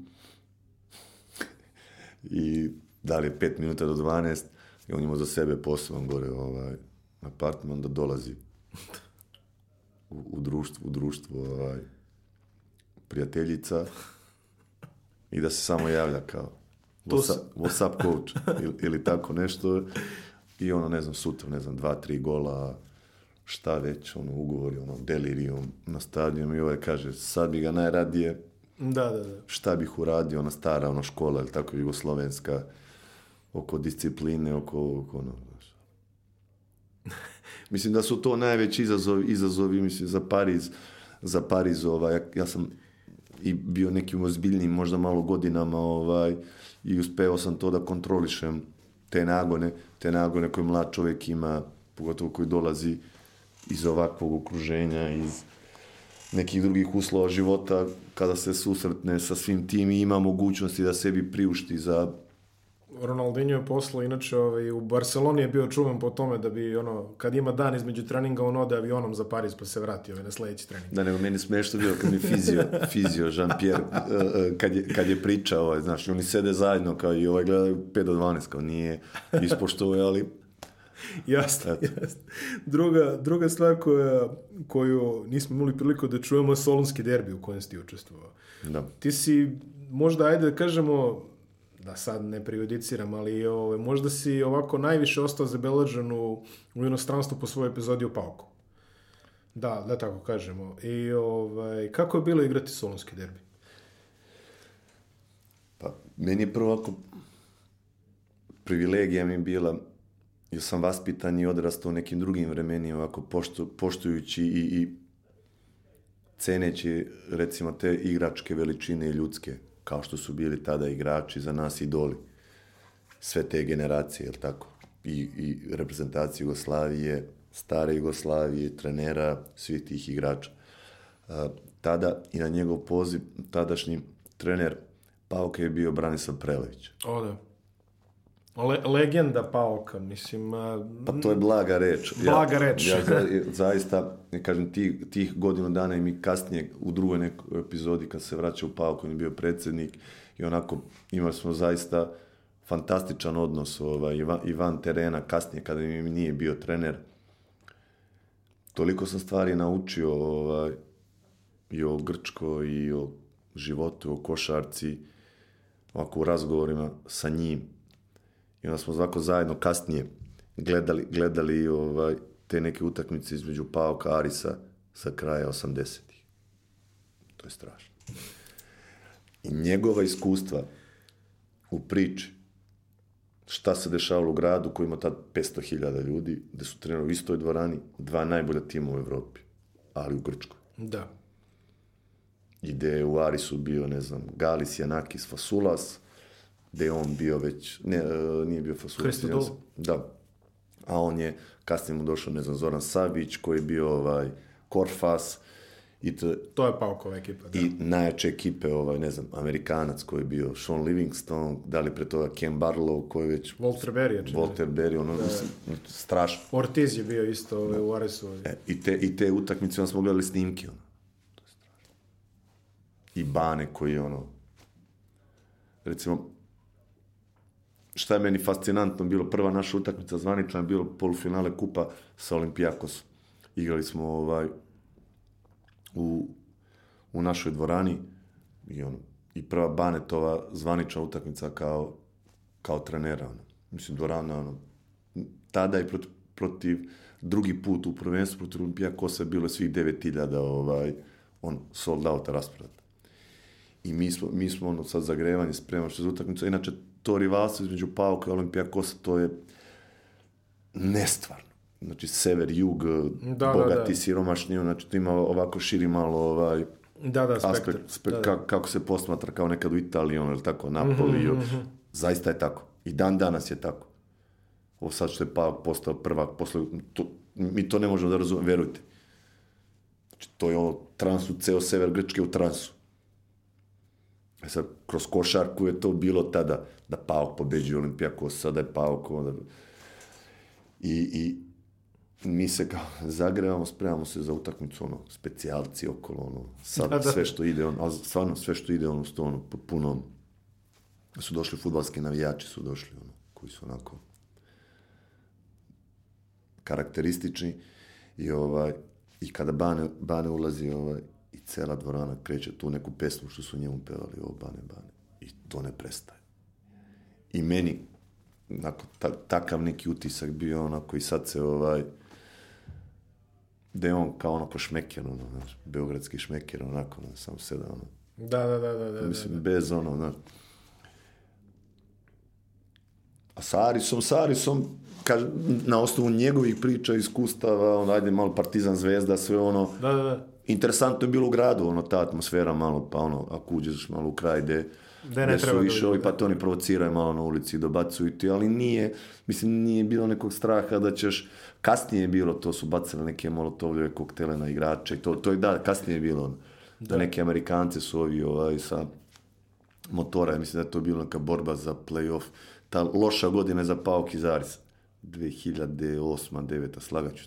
I da li je 5 minuta do 12 i on ima za sebe poseban gore ovaj, apartman da dolazi u, u društvu, u društvu ovaj, prijateljica i da se samo javlja kao Whatsapp, Whatsapp coach ili, ili tako nešto i ono, ne znam, sutra, ne znam, dva, tri gola, šta već, ono, ugovori, ono, delirium na stadionu i ovaj kaže, sad bi ga najradije, da, da, da. šta bih uradio, ona stara, ona škola ili tako, jugoslovenska, oko discipline, oko, oko ono, mislim da su to najveći izazovi, izazovi, mislim, za Pariz, za Pariz, ovaj, ja, ja sam i bio nekim ozbiljnim možda malo godinama ovaj, i uspeo sam to da kontrolišem te nagone, te nagone koje mlad čovek ima, pogotovo koji dolazi iz ovakvog okruženja, iz nekih drugih uslova života, kada se susretne sa svim tim i ima mogućnosti da sebi priušti za Ronaldinho je posla, inače ovaj, u Barceloni je bio čuven po tome da bi, ono, kad ima dan između treninga, on ode avionom za Pariz pa se vrati ovaj, na sledeći trening. Da, nego meni smešno bio kad mi fizio, fizio Jean-Pierre, e, e, kad je, kad je pričao, ovaj, znaš, oni sede zajedno kao i ovaj gledaju 5 do 12, kao nije ispoštovuje, ali jasno, jasno. Druga, druga stvar koja, koju nismo imali priliku da čujemo je solonski derbi u kojem si ti učestvovao. Da. Ti si, možda, ajde da kažemo, da sad ne prejudiciram, ali ove, ovaj, možda si ovako najviše ostao zabeležen u, u inostranstvu po svojoj epizodi u Pauku. Da, da tako kažemo. I ovaj, kako je bilo igrati solonski derbi? Pa, meni je prvo ako privilegija mi bila, jer sam vaspitan i odrastao u nekim drugim vremenima, ovako poštu, poštujući i, i ceneći recimo te igračke veličine i ljudske kao što su bili tada igrači za nas idoli sve te generacije, jel tako? I, i reprezentacije Jugoslavije, stare Jugoslavije, trenera, svih tih igrača. A, e, tada i na njegov poziv tadašnji trener Pauke je bio Branislav Prelević. O da. Le, legenda pauka, mislim... Pa to je blaga reč. Blaga ja, reč. ja za, zaista, ne kažem, tih, tih godinu dana i mi kasnije u drugoj nekoj epizodi kad se vraća u pauku, on je bio predsednik i onako imali smo zaista fantastičan odnos ovaj, i, van, i van terena kasnije kada mi nije bio trener. Toliko sam stvari naučio ovaj, i o Grčkoj i o životu, o košarci, ovako u razgovorima sa njim I onda smo znako zajedno kasnije gledali, gledali ovaj, te neke utakmice između Pauka Arisa sa kraja 80-ih. To je strašno. I njegova iskustva u priči šta se dešavalo u gradu koji ima tad 500.000 ljudi, gde su trenirali u istoj dvorani dva najbolja tima u Evropi, ali u Grčkoj. Da. I gde je u Arisu bio, ne znam, Galis, Janakis, Fasulas, gde je on bio već, ne, e, nije bio Fasulić. Da. A on je, kasnije mu došao, ne znam, Zoran Savić, koji je bio ovaj, Korfas, I to, to je Paukova ekipa, da. I najjače ekipe, ovaj, ne znam, Amerikanac koji je bio, Sean Livingston, da li pre toga Ken Barlow, koji je već... Walter Berry, je Walter Berry, ono, da. strašno. Ortiz je bio isto ovaj, da. u Aresu. Ovaj. E, i, te, I te utakmice, onda smo gledali snimke, ono. To je strašno. I Bane koji je, ono, recimo, šta je meni fascinantno bilo, prva naša utakmica zvanična je bilo polufinale kupa sa Olimpijakos. Igrali smo ovaj, u, u našoj dvorani i, ono, i prva Banetova zvanična utakmica kao, kao trenera. Ono. Mislim, dvorana, ono, tada je protiv, protiv drugi put u prvenstvu protiv Olimpijakosa je bilo svih 9000 ovaj, on sold out raspored. I mi smo, mi smo ono sad zagrevanje spremamo što za utakmicu, inače to rivalstvo između Pauka i Olimpijakosa, to je nestvarno. Znači, sever, jug, da, da bogati, da, da. siromašni, znači, to ima ovako širi malo ovaj, da, da, aspekt, spektar, da, da. kako se posmatra, kao nekad u Italiji, ono, ili tako, Napoliju, mm -hmm. Mhm. zaista je tako. I dan danas je tako. Ovo sad što je Pauk postao prvak, posle, to, mi to ne možemo da razumemo, verujte. Znači, to je ono, transu, ceo sever Grčke u transu. E sad, kroz košarku je to bilo tada, da Pauk pobeđuje Olimpijakosa, sada je Pauk onda... I, I mi se kao zagrevamo, spremamo se za utakmicu, ono, specijalci okolo, ono, sad da, da. sve što ide, ono, ali stvarno sve što ide, ono, sto, ono, su došli futbalski navijači, su došli, ono, koji su onako karakteristični i ovaj, i kada Bane, Bane ulazi ovaj, i cela dvorana kreće tu neku pesmu što su njemu pevali o Bane Bane. I to ne prestaje. I meni onako, ta, takav neki utisak bio onako i sad se ovaj da je on kao onako šmeker, ono, znaš, beogradski šmeker, onako, ono, samo seda, ono. Da, da, da, da, da. da Mislim, da, da. bez ono, znaš. A sa Arisom, sa Arisom, kaž, na osnovu njegovih priča, iskustava, on, ajde, malo Partizan zvezda, sve ono. Da, da, da interesantno je bilo u gradu, ono, ta atmosfera malo, pa ono, ako uđeš malo u kraj gde, da ne gde su više da ovi, pa da. to oni provociraju malo na ulici, dobacuju ti, ali nije, mislim, nije bilo nekog straha da ćeš, kasnije je bilo, to su bacile neke molotovljeve koktele na igrače i to, to je da, kasnije je bilo, ono, da. neke Amerikance su ovi, ovaj, sa motora, mislim da je to bilo neka borba za playoff, ta loša godina za Pao Kizaris, 2008-2009, slagaću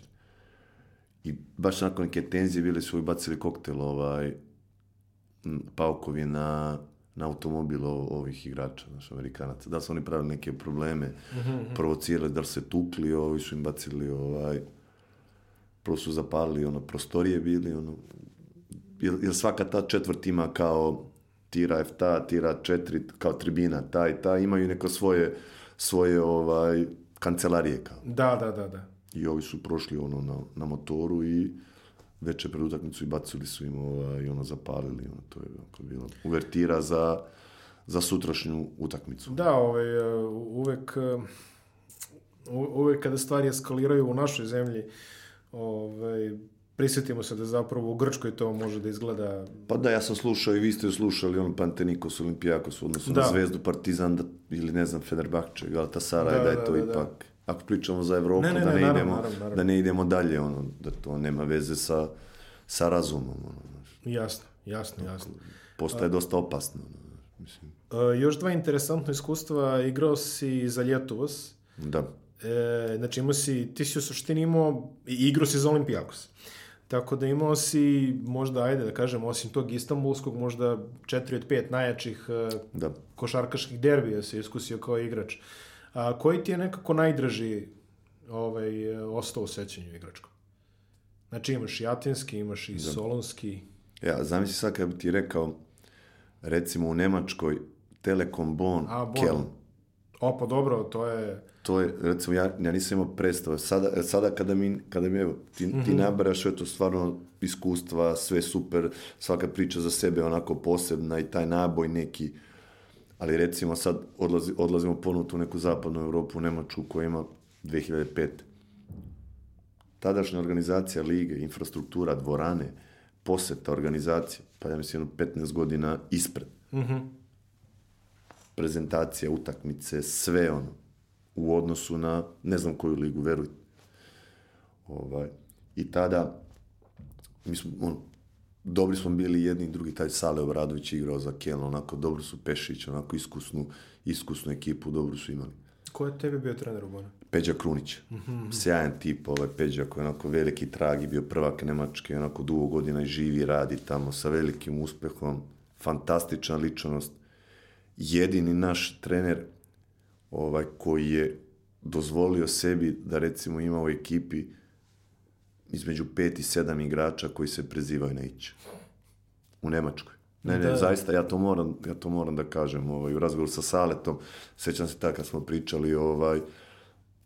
I baš nakon neke tenzije bili su bacili koktel ovaj, Paukov na, na automobil ovih igrača, znači Amerikanaca. Da su oni pravili neke probleme, mm -hmm. provocirali, da li se tukli, ovi su im bacili ovaj, prvo su zapalili ono prostorije bili, ono, jer, jer svaka ta četvrt ima kao tira F ta, tira 4, kao tribina ta i ta, imaju neko svoje, svoje ovaj, kancelarije kao. Da, da, da, da i ovi su prošli ono na, na motoru i veče pred utakmicu i bacili su im ova, i ono zapalili, ono, to je onako bilo uvertira za, za sutrašnju utakmicu. Da, ovaj, e, uvek, e, uvek kada stvari eskaliraju u našoj zemlji, ovaj, prisjetimo se da zapravo u Grčkoj to može da izgleda... Pa da, ja sam slušao i vi ste slušali on Pantenikos, Olimpijakos, odnosno da. na Zvezdu, Partizan da, ili ne znam, Fenerbahče, Galatasaray, da, da, da je to da, da. ipak... Da ako pričamo za Evropu, ne, ne, da, ne naravno, idemo, naravno, naravno. da ne idemo dalje, ono, da to nema veze sa, sa razumom. Ono, znaš. Jasno, jasno, jasno. Postaje A, dosta opasno. Ono, mislim. još dva interesantna iskustva, igrao si za Ljetovas. Da. E, znači imao si, ti si u suštini imao, igro si za Olimpijakos. Tako da imao si možda, ajde da kažem, osim tog istambulskog, možda četiri od pet najjačih e, da. košarkaških derbija se iskusio kao igrač. Uh, A, koji ti je nekako najdraži ovaj, ostao u sećanju igračko? Znači imaš i atinski, imaš i da. solonski. Ja, e, zamisli sad kad bi ti rekao, recimo u Nemačkoj, Telekom Bon, A, bon. Keln. O, pa dobro, to je... To je, recimo, ja, ja nisam imao predstava. Sada, sada kada mi, kada mi evo, ti, mm -hmm. ti mhm. nabaraš, je to stvarno iskustva, sve super, svaka priča za sebe onako posebna i taj naboj neki... Uh, ali recimo sad odlazi, odlazimo ponovno u neku zapadnu Evropu, u Nemačku koja ima 2005. Tadašnja organizacija lige, infrastruktura, dvorane, poseta organizacije, pa ja mislim 15 godina ispred. Mm -hmm. Prezentacija, utakmice, sve ono u odnosu na ne znam koju ligu, verujte. Ovaj, I tada mi smo, ono, dobri smo bili jedni i drugi, taj Sale Obradović igrao za Kelno, onako dobro su Pešić, onako iskusnu, iskusnu ekipu, dobro su imali. Ko je tebi bio trener u Bona? Peđa Krunić. Mm -hmm. Sjajan tip, ovaj Peđa koji je onako veliki trag i bio prvak Nemačke, onako dugo godina i živi, radi tamo sa velikim uspehom, fantastična ličnost. Jedini naš trener ovaj, koji je dozvolio sebi da recimo ima u ekipi između pet i sedam igrača koji se prezivaju Neić. U Nemačkoj. Ne, ne, da. zaista, ja to moram, ja to moram da kažem, ovaj, u razgovoru sa Saletom, sećam se tako kad smo pričali, ovaj,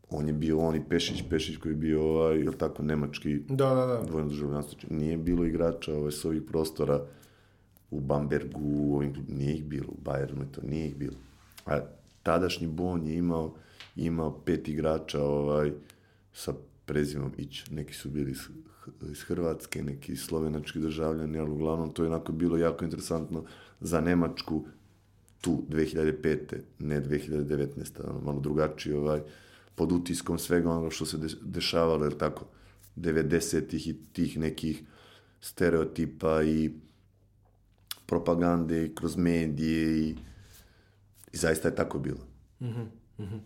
on je bio, on i Pešić, Pešić koji je bio, ovaj, ili tako, nemački da, da, da. dvojno državljanstvo, znači, nije bilo igrača ovaj, s ovih prostora u Bambergu, u ovim, nije ih bilo, u Bayernu to nije ih bilo. A tadašnji Bon je imao, imao pet igrača ovaj, sa prezimom Ić, neki su bili iz Hrvatske, neki slovenački državljani, ali uglavnom to je onako bilo jako interesantno za Nemačku tu 2005. ne 2019. Ono, malo drugačije ovaj, pod utiskom svega onoga što se dešavalo, jer tako, 90-ih i tih nekih stereotipa i propagande i kroz medije i, i zaista je tako bilo. Mhm, mm mhm.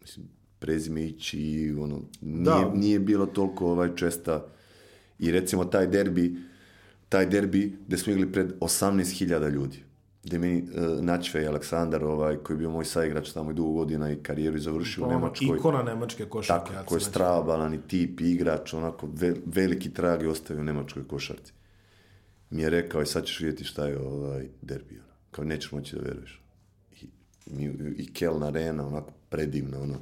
Mislim, prezime i ono, nije, da. nije bilo toliko ovaj, česta. I recimo taj derbi, taj derbi gde smo igli pred 18.000 ljudi. Gde meni uh, e, Načve i Aleksandar, ovaj, koji je bio moj saigrač tamo i dugo godina i karijeru i završio u Nemačkoj. Ikona nemačke košarke. Tako, ja koji je strabalan i tip, igrač, onako ve, veliki trag je ostavio u nemačkoj košarci. Mi je rekao, i e, sad ćeš vidjeti šta je ovaj derbi. Kao, nećeš moći da veruješ. I, i, i Kelna arena, onako predivna, ono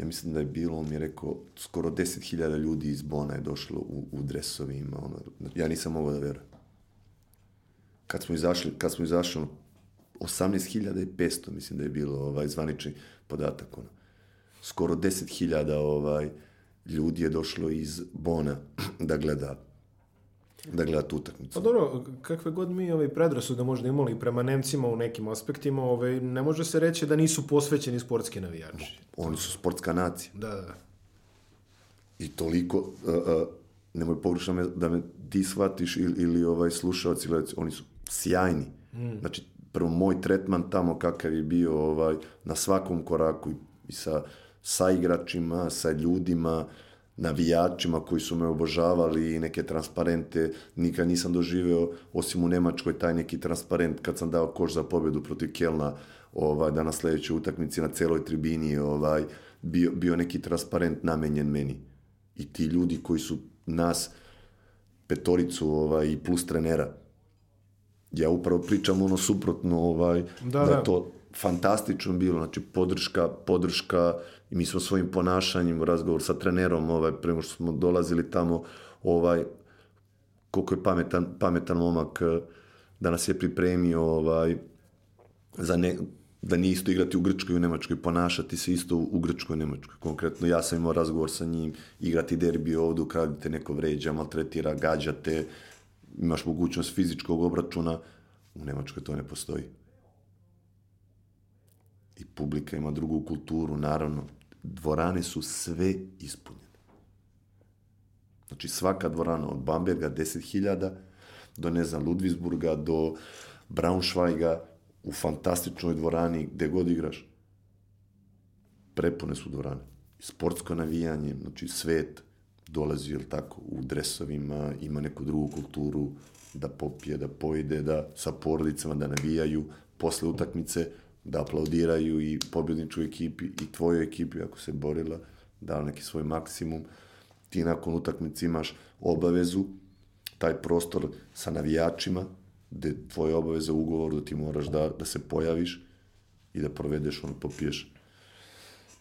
ja mislim da je bilo, on mi je rekao, skoro 10.000 ljudi iz Bona je došlo u, u dresovima, ono, ja nisam mogao da verujem. Kad smo izašli, kad smo izašli, 18.500, mislim da je bilo ovaj zvanični podatak, ono. Skoro 10.000 ovaj, ljudi je došlo iz Bona da gleda da gleda tu utakmicu. Pa dobro, kakve god mi ovaj predrasude možda imali prema Nemcima u nekim aspektima, ovaj, ne može se reći da nisu posvećeni sportski navijači. Oni su sportska nacija. Da, da. I toliko, uh, uh, nemoj pogrešno me, da me ti shvatiš ili, ili ovaj slušalac ili oni su sjajni. Mm. Znači, prvo moj tretman tamo kakav je bio ovaj, na svakom koraku i, i sa, sa igračima, sa ljudima, uh, navijačima koji su me obožavali i neke transparente nikad nisam doživeo, osim u Nemačkoj taj neki transparent kad sam dao koš za pobjedu protiv Kelna ovaj, da na sljedećoj utakmici na celoj tribini ovaj, bio, bio neki transparent namenjen meni. I ti ljudi koji su nas petoricu ovaj, i plus trenera. Ja upravo pričam ono suprotno ovaj, da, da, da. to fantastično bilo, znači podrška, podrška i mi smo svojim ponašanjem u razgovor sa trenerom, ovaj, prema što smo dolazili tamo, ovaj, koliko je pametan, pametan momak eh, da nas je pripremio ovaj, za ne, da nije isto igrati u Grčkoj i u Nemačkoj, ponašati se isto u Grčkoj i Nemačkoj. Konkretno, ja sam imao razgovor sa njim, igrati derbi ovde, ukradi te neko vređa, maltretira, gađa te, imaš mogućnost fizičkog obračuna, u Nemačkoj to ne postoji i publika ima drugu kulturu, naravno. Dvorane su sve ispunjene. Znači svaka dvorana od Bamberga 10.000 do ne znam Ludvisburga do Braunschweiga u fantastičnoj dvorani gde god igraš. Prepune su dvorane. Sportsko navijanje, znači svet dolazi, jel tako, u dresovima, ima neku drugu kulturu, da popije, da pojde, da sa porodicama, da navijaju, posle utakmice da aplaudiraju i pobjedničkoj ekipi i tvojoj ekipi ako se borila, dala neki svoj maksimum. Ti nakon utakmice imaš obavezu, taj prostor sa navijačima, gde tvoje obaveze u ugovoru da ti moraš da, da se pojaviš i da provedeš ono, popiješ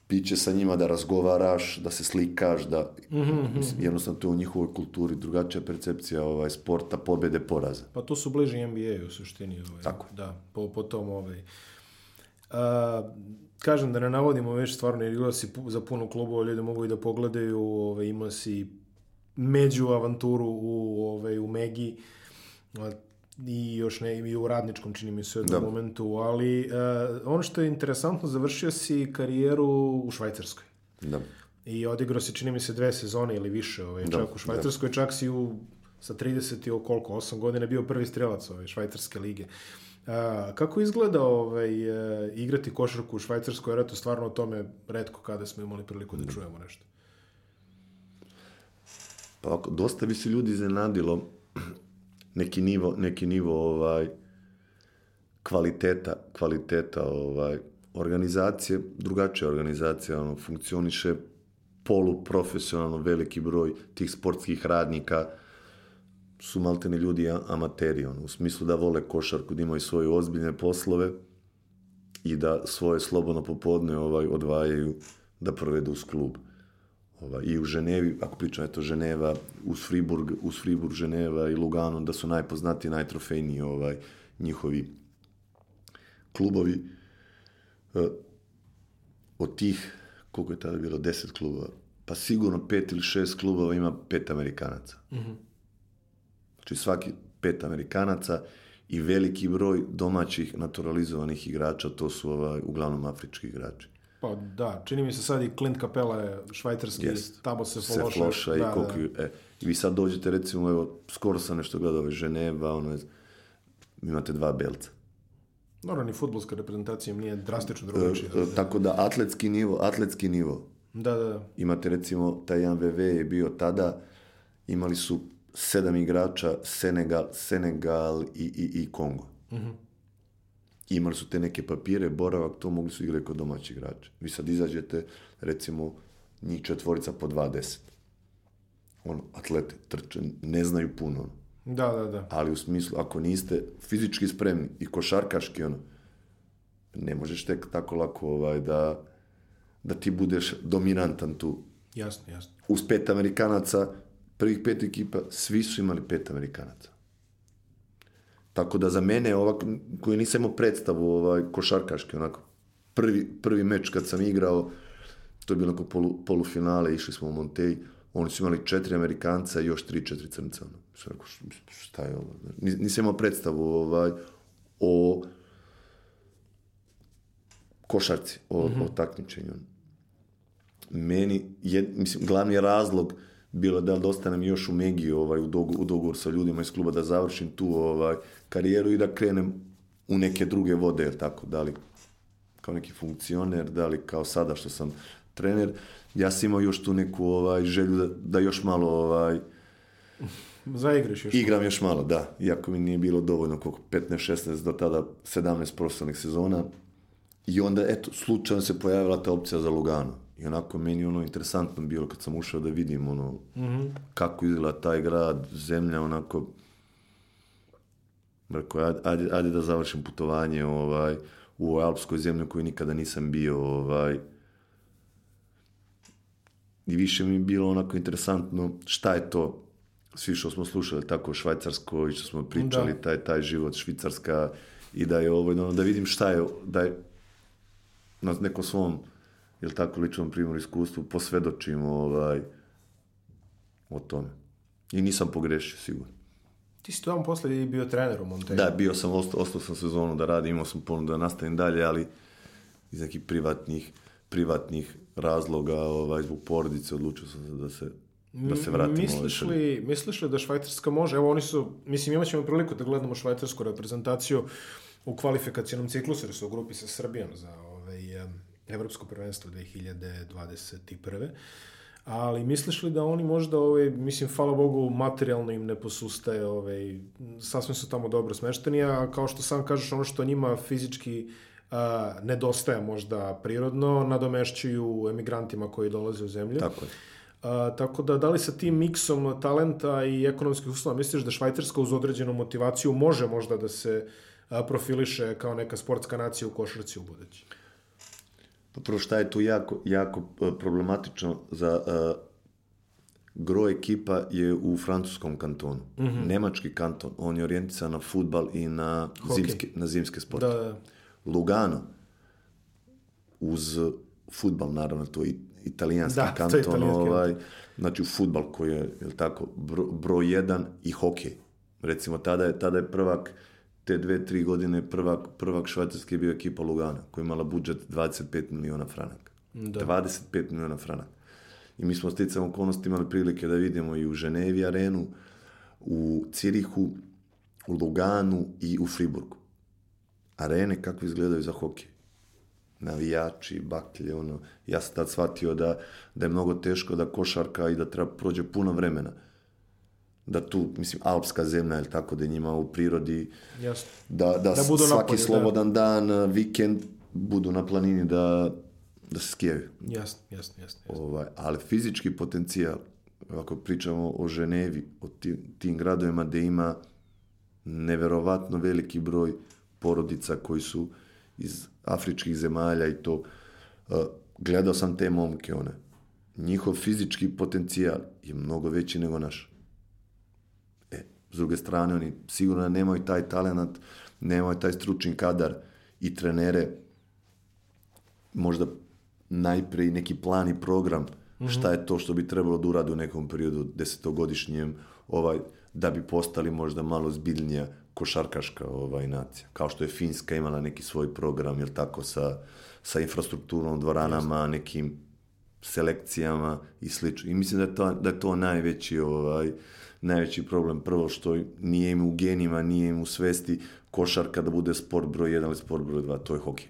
piće sa njima, da razgovaraš, da se slikaš, da mm -hmm. jednostavno to je u njihovoj kulturi drugačija percepcija ovaj, sporta, pobede, poraza. Pa to su bliži NBA u suštini. Ovaj, Tako. Da, po, po tom ovaj, A, kažem da ne navodimo već stvarno jer igra si za puno klubova, ljudi mogu i da pogledaju, ove, ima si među avanturu u, ove, u Megi i još ne i u radničkom čini mi se u jednom da. momentu, ali uh, ono što je interesantno, završio si karijeru u Švajcarskoj. Da. I odigrao se, čini mi se dve sezone ili više, ove, da. čak u da. Švajcarskoj, da. čak si u sa 30 i koliko, 8 godina bio prvi strelac ove Švajcarske lige. Uh, A, kako izgleda ovaj, e, igrati košarku u Švajcarskoj, jer eto stvarno o tome redko kada smo imali priliku da mm. čujemo nešto? Pa, dosta bi se ljudi iznenadilo neki nivo, neki nivo ovaj, kvaliteta, kvaliteta ovaj, organizacije, drugačija organizacija, ono, funkcioniše poluprofesionalno veliki broj tih sportskih radnika, uh, su maltene ljudi amateri, ono, u smislu da vole košarku, da imaju svoje ozbiljne poslove i da svoje slobodno popodne ovaj odvajaju da provedu uz klub. Ovaj, I u Ženevi, ako pričam, eto, Ženeva, uz Friburg, uz Friburg, Ženeva i Lugano, da su najpoznati, najtrofejniji ovaj, njihovi klubovi. E, od tih, koliko je tada bilo, deset klubova, pa sigurno pet ili šest klubova ima pet Amerikanaca. Mm -hmm Znači svaki pet Amerikanaca i veliki broj domaćih naturalizovanih igrača, to su ovaj, uglavnom afrički igrači. Pa da, čini mi se sad i Clint Capela je švajcarski, yes. tamo se pološa. Se floša da, i koliko... Da. da. E, vi sad dođete recimo, evo, skoro sam nešto gledao, ovaj, Ženeva, ono, imate dva belca. Dobro, ni futbolska reprezentacija nije drastično e, drugačija. E, tako da, atletski nivo, atletski nivo. Da, da, da. Imate recimo, taj jedan VV je bio tada, imali su sedam igrača Senegal, Senegal i, i, i Kongo. Mm -hmm. Imali su te neke papire, boravak, to mogli su igrati kod domaćih igrača. Vi sad izađete, recimo, njih četvorica po 20. Ono, atlete trče, ne znaju puno. Ono. Da, da, da. Ali u smislu, ako niste fizički spremni i košarkaški, ono, ne možeš tek tako lako ovaj, da, da ti budeš dominantan tu. Jasno, jasno. Uz pet Amerikanaca prvih pet ekipa, svi su imali pet Amerikanaca. Tako da za mene, ova, koji nisam imao predstavu ovaj, košarkaški, onako, prvi, prvi meč kad sam igrao, to je bilo oko polu, polufinale, išli smo u Montej, oni su imali četiri Amerikanca i još tri, četiri crnca. Ono. rekao, šta je ovo? Nis, nisam imao predstavu ovaj, o košarci, o, mm -hmm. o takmičenju. Meni, je, mislim, glavni razlog uh, bilo da li dosta da nam još u Megi ovaj, u, dogo, u dogovor sa ljudima iz kluba da završim tu ovaj, karijeru i da krenem u neke druge vode, jel tako, da li kao neki funkcioner, da li kao sada što sam trener, ja sam imao još tu neku ovaj, želju da, da još malo ovaj, Zaigraš još. Igram još malo, da. Iako mi nije bilo dovoljno koliko 15-16 do tada 17 profesionalnih sezona. I onda, eto, slučajno se pojavila ta opcija za Lugano. I onako meni ono interesantno bilo kad sam ušao da vidim ono mm -hmm. kako izgleda taj grad, zemlja onako rekao ajde, ajde, ajde da završim putovanje ovaj u alpskoj zemlji koju nikada nisam bio ovaj i više mi je bilo onako interesantno šta je to svi što smo slušali tako švajcarsko i što smo pričali da. taj taj život švicarska i da je ovo ovaj, da vidim šta je da je na nekom svom jel tako ličnom primjeru iskustvu, posvedočimo ovaj, o tome. I nisam pogrešio, sigurno. Ti si tamo posle i bio trener u Montenegro. Da, bio sam, ostao, ostao sam sezonu da radim, imao sam ponudu da nastavim dalje, ali iz nekih privatnih, privatnih razloga, ovaj, zbog porodice, odlučio sam se da se da se vratimo. Ovaj, misliš li, misliš li da Švajcarska može? Evo oni su, mislim imat ćemo priliku da gledamo švajcarsku reprezentaciju u kvalifikacijenom ciklusu, jer su u grupi sa Srbijom za Evropsko prvenstvo 2021. Ali misliš li da oni možda, ovaj, mislim, hvala Bogu, materijalno im ne posustaje, ovaj, sasvim su tamo dobro smešteni, a kao što sam kažeš, ono što njima fizički a, nedostaje možda prirodno, nadomešćuju emigrantima koji dolaze u zemlju. Tako je. A, tako da, da li sa tim miksom talenta i ekonomskih uslova misliš da Švajcarska uz određenu motivaciju može možda da se profiliše kao neka sportska nacija u košarci u budući? Pa prvo šta je tu jako, jako e, problematično za uh, gro ekipa je u francuskom kantonu. Mm -hmm. Nemački kanton, on je orijentisan na futbal i na, Hockey. zimske, na zimske sporte. Da, da, da. Lugano, uz futbal naravno, to je italijanski da, kanton, italijanski. ovaj, znači futbal koji je, je tako, broj jedan i hokej. Recimo, tada je, tada je prvak te dve, tri godine prvak, prvak Švajcarski je bio ekipa Lugana, koja je imala budžet 25 miliona franaka. Da. 25 miliona franaka. I mi smo sticam okolnosti imali prilike da vidimo i u Ženevi arenu, u Cirihu, u Luganu i u Friburgu. Arene kako izgledaju za hokej. Navijači, baklje, ono. Ja sam tad shvatio da, da je mnogo teško da košarka i da treba prođe puno vremena da tu, mislim, alpska zemlja, ili tako da njima u prirodi, Jasno. da, da, da budu svaki napolje, da. slobodan da. dan, vikend, budu na planini da, da se skijaju. Jasno, jasno, jasno. jasno. Ovaj, ali fizički potencijal, ako pričamo o Ženevi, o tim, tim gradovima gde ima neverovatno veliki broj porodica koji su iz afričkih zemalja i to, gledao sam te momke one, njihov fizički potencijal je mnogo veći nego naš. S druge strane, oni sigurno nemaju taj talent, nemaju taj stručni kadar i trenere, možda najpre i neki plan i program mm -hmm. šta je to što bi trebalo da urade u nekom periodu desetogodišnjem ovaj, da bi postali možda malo zbiljnija košarkaška ovaj nacija. Kao što je Finska imala neki svoj program, jel tako, sa, sa infrastrukturom, dvoranama, Jasne. nekim selekcijama i slično. I mislim da je to, da je to najveći ovaj, uh, najveći problem. Prvo što nije im u genima, nije im u svesti košarka da bude sport broj 1 ili sport broj 2, to je hokej.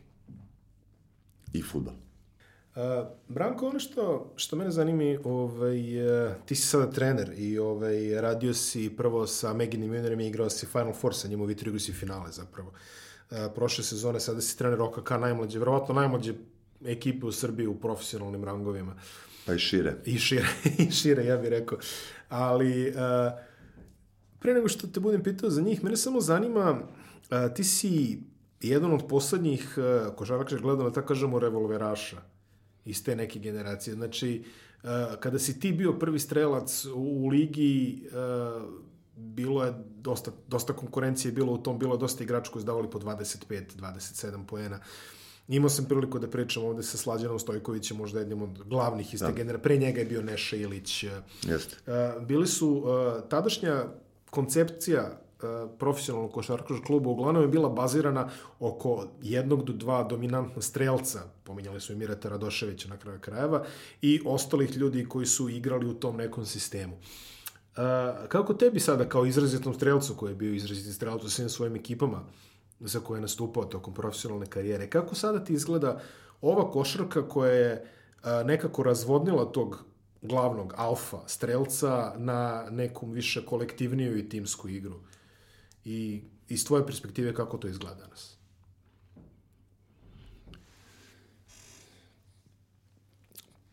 I futbal. Uh, e, Branko, ono što, što mene zanimi, ovaj, uh, ti si sada trener i ovaj, radio si prvo sa Meginim juniorima i igrao si Final Four sa njim u Vitrigu si finale zapravo. Uh, prošle sezone sada si trener OKK najmlađe, verovatno najmlađe ekipe u Srbiji u profesionalnim rangovima. Uh, Pa i šire. I šire, i šire, ja bih rekao. Ali, uh, pre nego što te budem pitao za njih, mene samo zanima, e, ti si jedan od poslednjih, uh, e, ako žavakše gledano, tako kažemo, revolveraša iz te neke generacije. Znači, kada si ti bio prvi strelac u, ligi, bilo je dosta, dosta konkurencije bilo u tom, bilo je dosta igrača koji su davali po 25, 27 poena. Uh, Imao sam priliku da pričam ovde sa Slađanom Stojkovićem, možda jednim od glavnih iz te da. genera. Pre njega je bio Neša Ilić. Jeste. Eh, bili su eh, tadašnja koncepcija eh, profesionalnog košarkaškog kluba uglavnom je bila bazirana oko jednog do dva dominantna strelca, pominjali su i Mirata Radoševića na kraju krajeva, i ostalih ljudi koji su igrali u tom nekom sistemu. kako tebi sada kao izrazitom strelcu koji je bio izraziti strelac u svim svojim ekipama, za koje je nastupao tokom profesionalne karijere. Kako sada ti izgleda ova košarka koja je nekako razvodnila tog glavnog alfa strelca na nekom više kolektivniju i timsku igru? I iz tvoje perspektive kako to izgleda danas?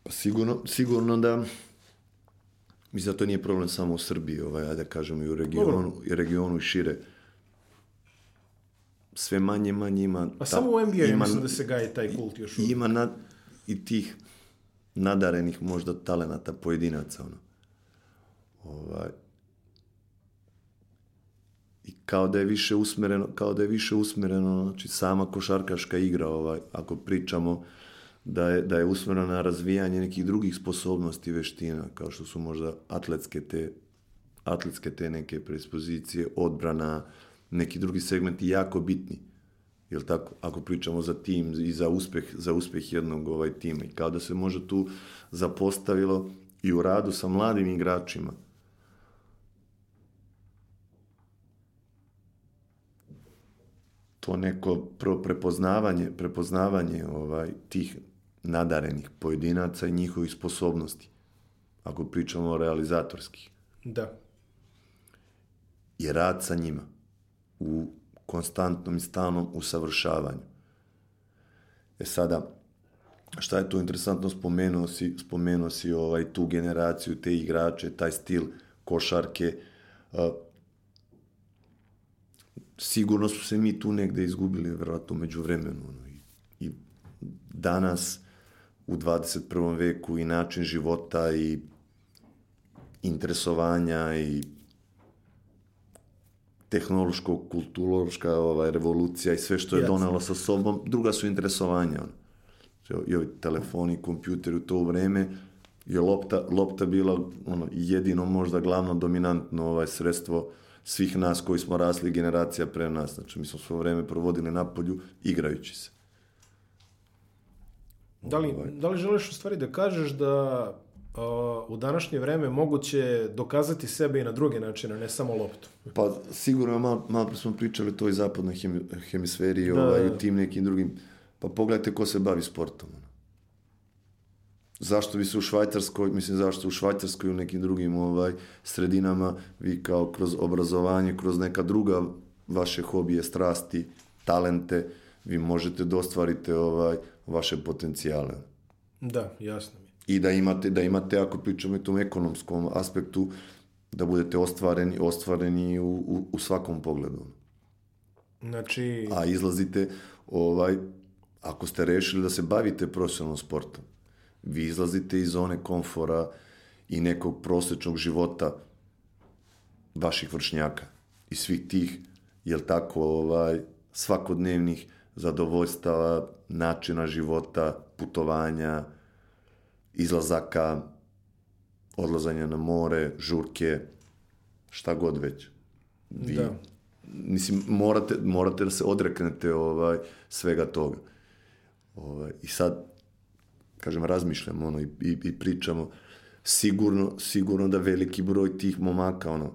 Pa sigurno, sigurno da mislim da to nije problem samo u Srbiji, ovaj, da kažem i u regionu, i regionu i šire. Uh, sve manje manje ima... A ta, samo u NBA ima, mislim da se gaji taj kult još. I, ima na, i tih nadarenih možda talenata pojedinaca, ono. Ovaj, i kao da je više usmereno, kao da je više usmereno, znači sama košarkaška igra, ovaj, ako pričamo da je, da je usmerena na razvijanje nekih drugih sposobnosti veština, kao što su možda atletske te, atletske te neke predispozicije, odbrana, neki drugi segmenti jako bitni. Jel tako? Ako pričamo za tim i za uspeh, za uspeh jednog ovaj tima. I kao da se može tu zapostavilo i u radu sa mladim igračima. To neko pro prepoznavanje, prepoznavanje ovaj tih nadarenih pojedinaca i njihovih sposobnosti. Ako pričamo o realizatorskih. Da. I rad sa njima u konstantnom i stalnom usavršavanju. E sada, šta je tu interesantno, spomenuo si, spomenuo si ovaj, tu generaciju, te igrače, taj stil košarke. E, sigurno su se mi tu negde izgubili, verovatno, među vremenu. Ono, i, I danas, u 21. veku, i način života, i interesovanja, i tehnološko, kulturološka ovaj, revolucija i sve što je Jasne. donela sa sobom, druga su interesovanja. Ono. I ovi telefoni, kompjuteri u to vreme, je lopta, lopta bila ono, jedino možda glavno dominantno ovaj, sredstvo svih nas koji smo rasli generacija pre nas. Znači, mi smo svoje vreme provodili na polju igrajući se. Da li, ovaj. da li želiš u stvari da kažeš da u današnje vreme moguće dokazati sebe i na druge načine, ne samo loptu. Pa sigurno, malo, malo smo pričali o toj zapadnoj hemisferi da, ovaj, da, u da. tim nekim drugim. Pa pogledajte ko se bavi sportom. Zašto bi se u Švajcarskoj, mislim zašto u Švajcarskoj u nekim drugim ovaj sredinama vi kao kroz obrazovanje, kroz neka druga vaše hobije, strasti, talente, vi možete da ostvarite ovaj vaše potencijale. Da, jasno i da imate, da imate ako pričamo i tom ekonomskom aspektu, da budete ostvareni, ostvareni u, u, u svakom pogledu. Znači... A izlazite, ovaj, ako ste rešili da se bavite profesionalnom sportom, vi izlazite iz zone komfora i nekog prosečnog života vaših vršnjaka i svih tih, jel tako, ovaj, svakodnevnih zadovoljstava, načina života, putovanja, izlazaka, odlazanja na more, žurke, šta god već. Vi, da. Mislim, morate, morate da se odreknete ovaj, svega toga. Ovaj, I sad, kažem, razmišljamo ono, i, i, i pričamo. Sigurno, sigurno da veliki broj tih momaka, ono,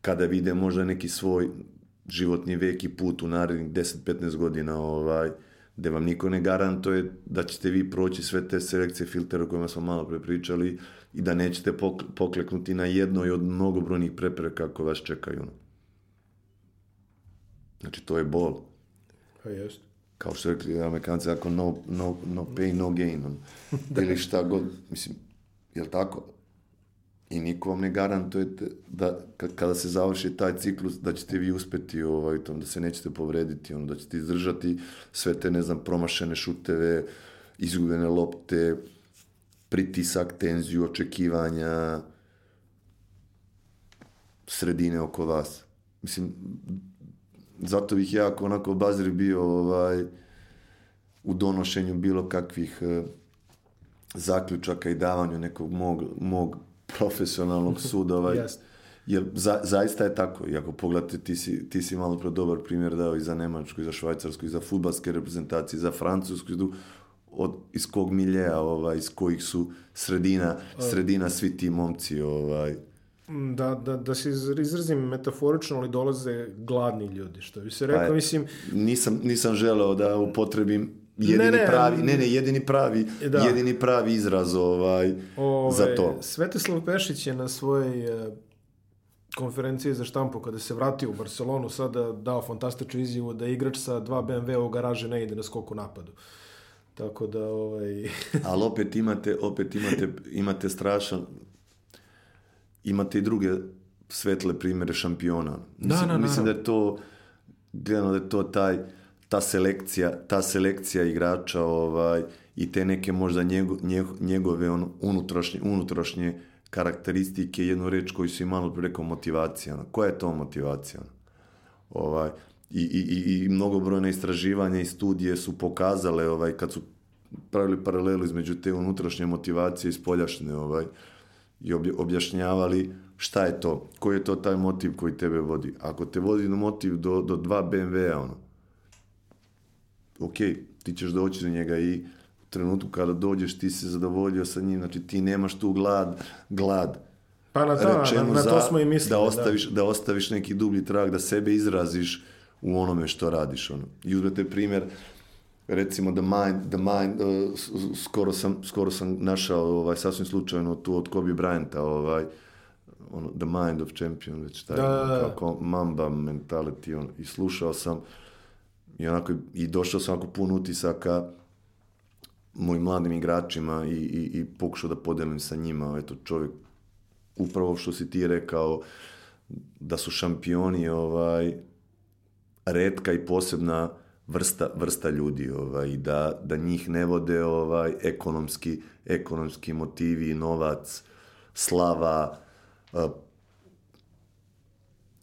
kada vide možda neki svoj životni vek i put u narednih 10-15 godina, ovaj, gde vam niko ne garantuje da ćete vi proći sve te selekcije filtera o kojima smo malo pre pričali i da nećete pokleknuti na jednoj od mnogobrojnih prepreka koje vas čekaju. Znači, to je bol. Pa jest. Kao što rekli Amerikanci, ako no, no, no pay, no gain. da. Ili šta god, mislim, jel tako? i niko vam ne garantuje da, da kada se završi taj ciklus da ćete vi uspeti ovaj tom da se nećete povrediti ono da ćete izdržati sve te ne znam promašene šuteve izgubljene lopte pritisak tenziju očekivanja sredine oko vas mislim zato bih jako onako bazir bio ovaj u donošenju bilo kakvih eh, zaključaka i davanju nekog mog, mog profesionalnog mhm. suda, ovaj, yes. jer za, zaista je tako, i ako pogledate, ti si, ti si malo pre dobar primjer dao i za Nemačku, i za Švajcarsku, i za futbalske reprezentacije, i za Francusku, i za od, iz kog miljeja, ovaj, iz kojih su sredina, sredina svi ti momci, ovaj, Da, da, da se izrazim metaforično, ali dolaze gladni ljudi, što bi se rekao, pa mislim... Nisam, nisam želeo da upotrebim jedini ne, ne, pravi, ne, ne, jedini pravi, e, da. jedini pravi izraz ovaj, Ove, ovaj, za to. Svetislav Pešić je na svojoj e, konferenciji za štampu kada se vratio u Barcelonu sada dao fantastičnu izjavu da igrač sa dva BMW u garaži ne ide na skoku napadu. Tako da ovaj Ali opet imate opet imate imate strašan imate i druge svetle primere šampiona. Da, mislim, da, na, da, na, mislim da. da je to gledano da je to taj ta selekcija, ta selekcija igrača ovaj, i te neke možda njego, njego, njegove on, unutrašnje, unutrašnje karakteristike, jednu reč koju su imali preko motivacija. Ono. Koja je to motivacija? Ovaj, i, i, i mnogobrojne istraživanja i studije su pokazale ovaj, kad su pravili paralelu između te unutrašnje motivacije i spoljašnje ovaj, i objašnjavali šta je to, koji je to taj motiv koji tebe vodi. Ako te vodi motiv do, do dva BMW-a, ono, ok, ti ćeš doći do njega i u trenutku kada dođeš ti se zadovoljio sa njim, znači ti nemaš tu glad, glad. Pa na to, na, na to smo i mislili. Da, da. ostaviš, da. da ostaviš neki dublji trag, da sebe izraziš u onome što radiš. Ono. I uzmete primjer, recimo The Mind, The Mind uh, skoro, sam, skoro sam našao ovaj, sasvim slučajno tu od Kobe Bryanta, ovaj, ono, The Mind of Champion, već taj, da, da, da. kako mamba mentality, on, i slušao sam, I, onako, i došao sam onako pun utisaka mojim mladim igračima i, i, i pokušao da podelim sa njima. Eto, čovjek, upravo što si ti rekao, da su šampioni ovaj, retka i posebna vrsta, vrsta ljudi ovaj, da, da njih ne vode ovaj, ekonomski, ekonomski motivi, novac, slava,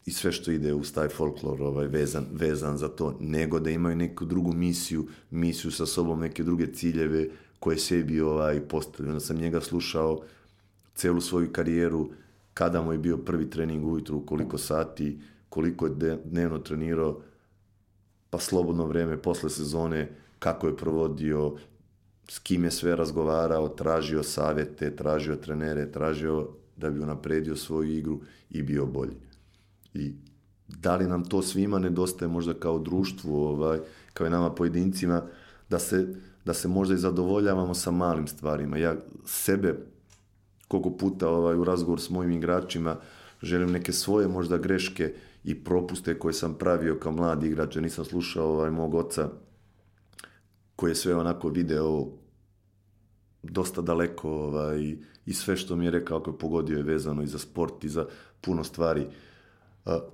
i sve što ide uz taj folklor ovaj, vezan, vezan za to, nego da imaju neku drugu misiju, misiju sa sobom, neke druge ciljeve koje sebi ovaj, postavljaju. Onda sam njega slušao celu svoju karijeru, kada mu je bio prvi trening ujutru, koliko sati, koliko je dnevno trenirao, pa slobodno vreme posle sezone, kako je provodio, s kim je sve razgovarao, tražio savete, tražio trenere, tražio da bi unapredio svoju igru i bio bolji. I da li nam to svima nedostaje možda kao društvu, ovaj, kao i nama pojedincima, da se, da se možda i zadovoljavamo sa malim stvarima. Ja sebe koliko puta ovaj, u razgovor s mojim igračima želim neke svoje možda greške i propuste koje sam pravio kao mladi igrač, ja nisam slušao ovaj, mog oca koji je sve onako video dosta daleko ovaj, i sve što mi je rekao ako je pogodio je vezano i za sport i za puno stvari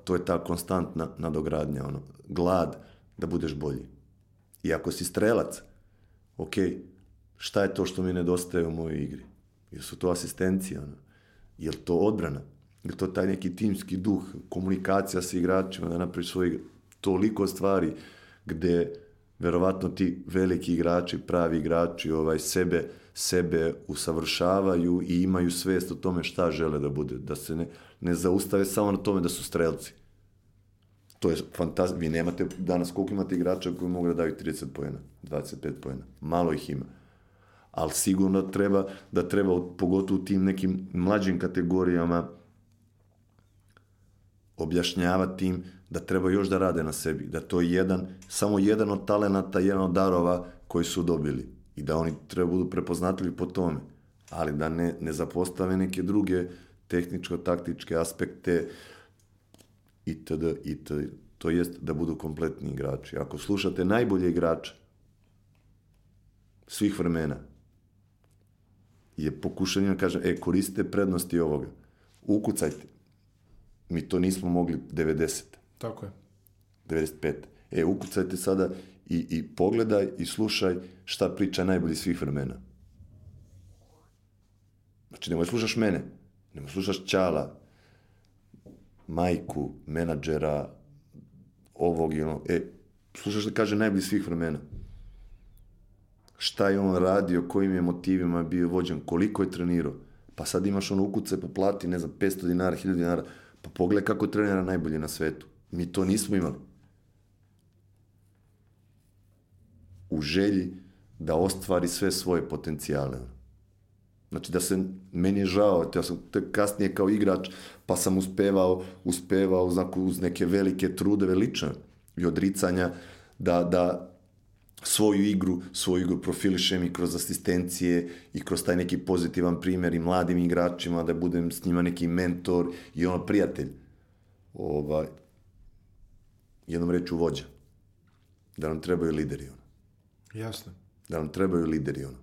to je ta konstantna nadogradnja, ono, glad da budeš bolji. I ako si strelac, ok, šta je to što mi nedostaje u mojoj igri? Jel su to asistencije, ono? Jel to odbrana? Jel to taj neki timski duh, komunikacija sa igračima, da napraviš svoj igru? Toliko stvari gde verovatno ti veliki igrači, pravi igrači ovaj sebe sebe usavršavaju i imaju svest o tome šta žele da bude, da se ne, ne zaustave samo na tome da su strelci. To je fantastično. Vi nemate danas koliko imate igrača koji mogu da daju 30 poena, 25 poena. Malo ih ima. Ali sigurno treba da treba pogotovo u tim nekim mlađim kategorijama objašnjavati im da treba još da rade na sebi, da to je jedan, samo jedan od talenata, jedan od darova koji su dobili i da oni treba budu prepoznatljivi po tome, ali da ne, ne zapostave neke druge tehničko-taktičke aspekte itd. itd. To jest da budu kompletni igrači. Ako slušate najbolje igrače svih vremena, je pokušanje da kaže, e, koriste prednosti ovoga. Ukucajte mi to nismo mogli 90. Tako je. 95. E, ukucajte sada i, i pogledaj i slušaj šta priča najbolji svih vremena. Znači, nemoj slušaš mene, nemoj slušaš Ćala, majku, menadžera, ovog i ono. E, slušaš šta kaže najbolji svih vremena. Šta je on radio, kojim je motivima bio vođen, koliko je trenirao. Pa sad imaš ono ukuce, pa plati, ne znam, 500 dinara, 1000 dinara Pa pogledaj kako trenira najbolje na svetu. Mi to nismo imali. U želji da ostvari sve svoje potencijale. Znači da se, meni je žao, ja sam te kasnije kao igrač, pa sam uspevao, uspevao znači, uz neke velike trudeve lične i odricanja, da, da svoju igru, svoju igru profilišem i kroz asistencije i kroz taj neki pozitivan primer i mladim igračima, da budem s njima neki mentor i ono prijatelj. Ovaj, jednom reču vođa. Da nam trebaju lideri, ono. Jasno. Da nam trebaju lideri, ono.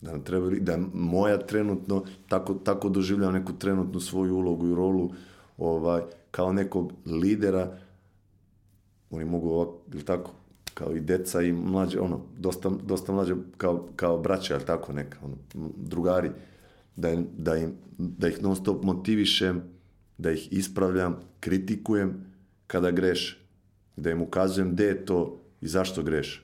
Da nam trebaju, da moja trenutno, tako, tako doživljam neku trenutnu svoju ulogu i rolu, ovaj, kao nekog lidera, oni mogu ovako, ili tako, kao i deca i mlađe, ono, dosta, dosta mlađe kao, kao braće, ali tako neka, ono, drugari, da, da, im, da ih non stop motivišem, da ih ispravljam, kritikujem kada greš, da im ukazujem gde je to i zašto greše.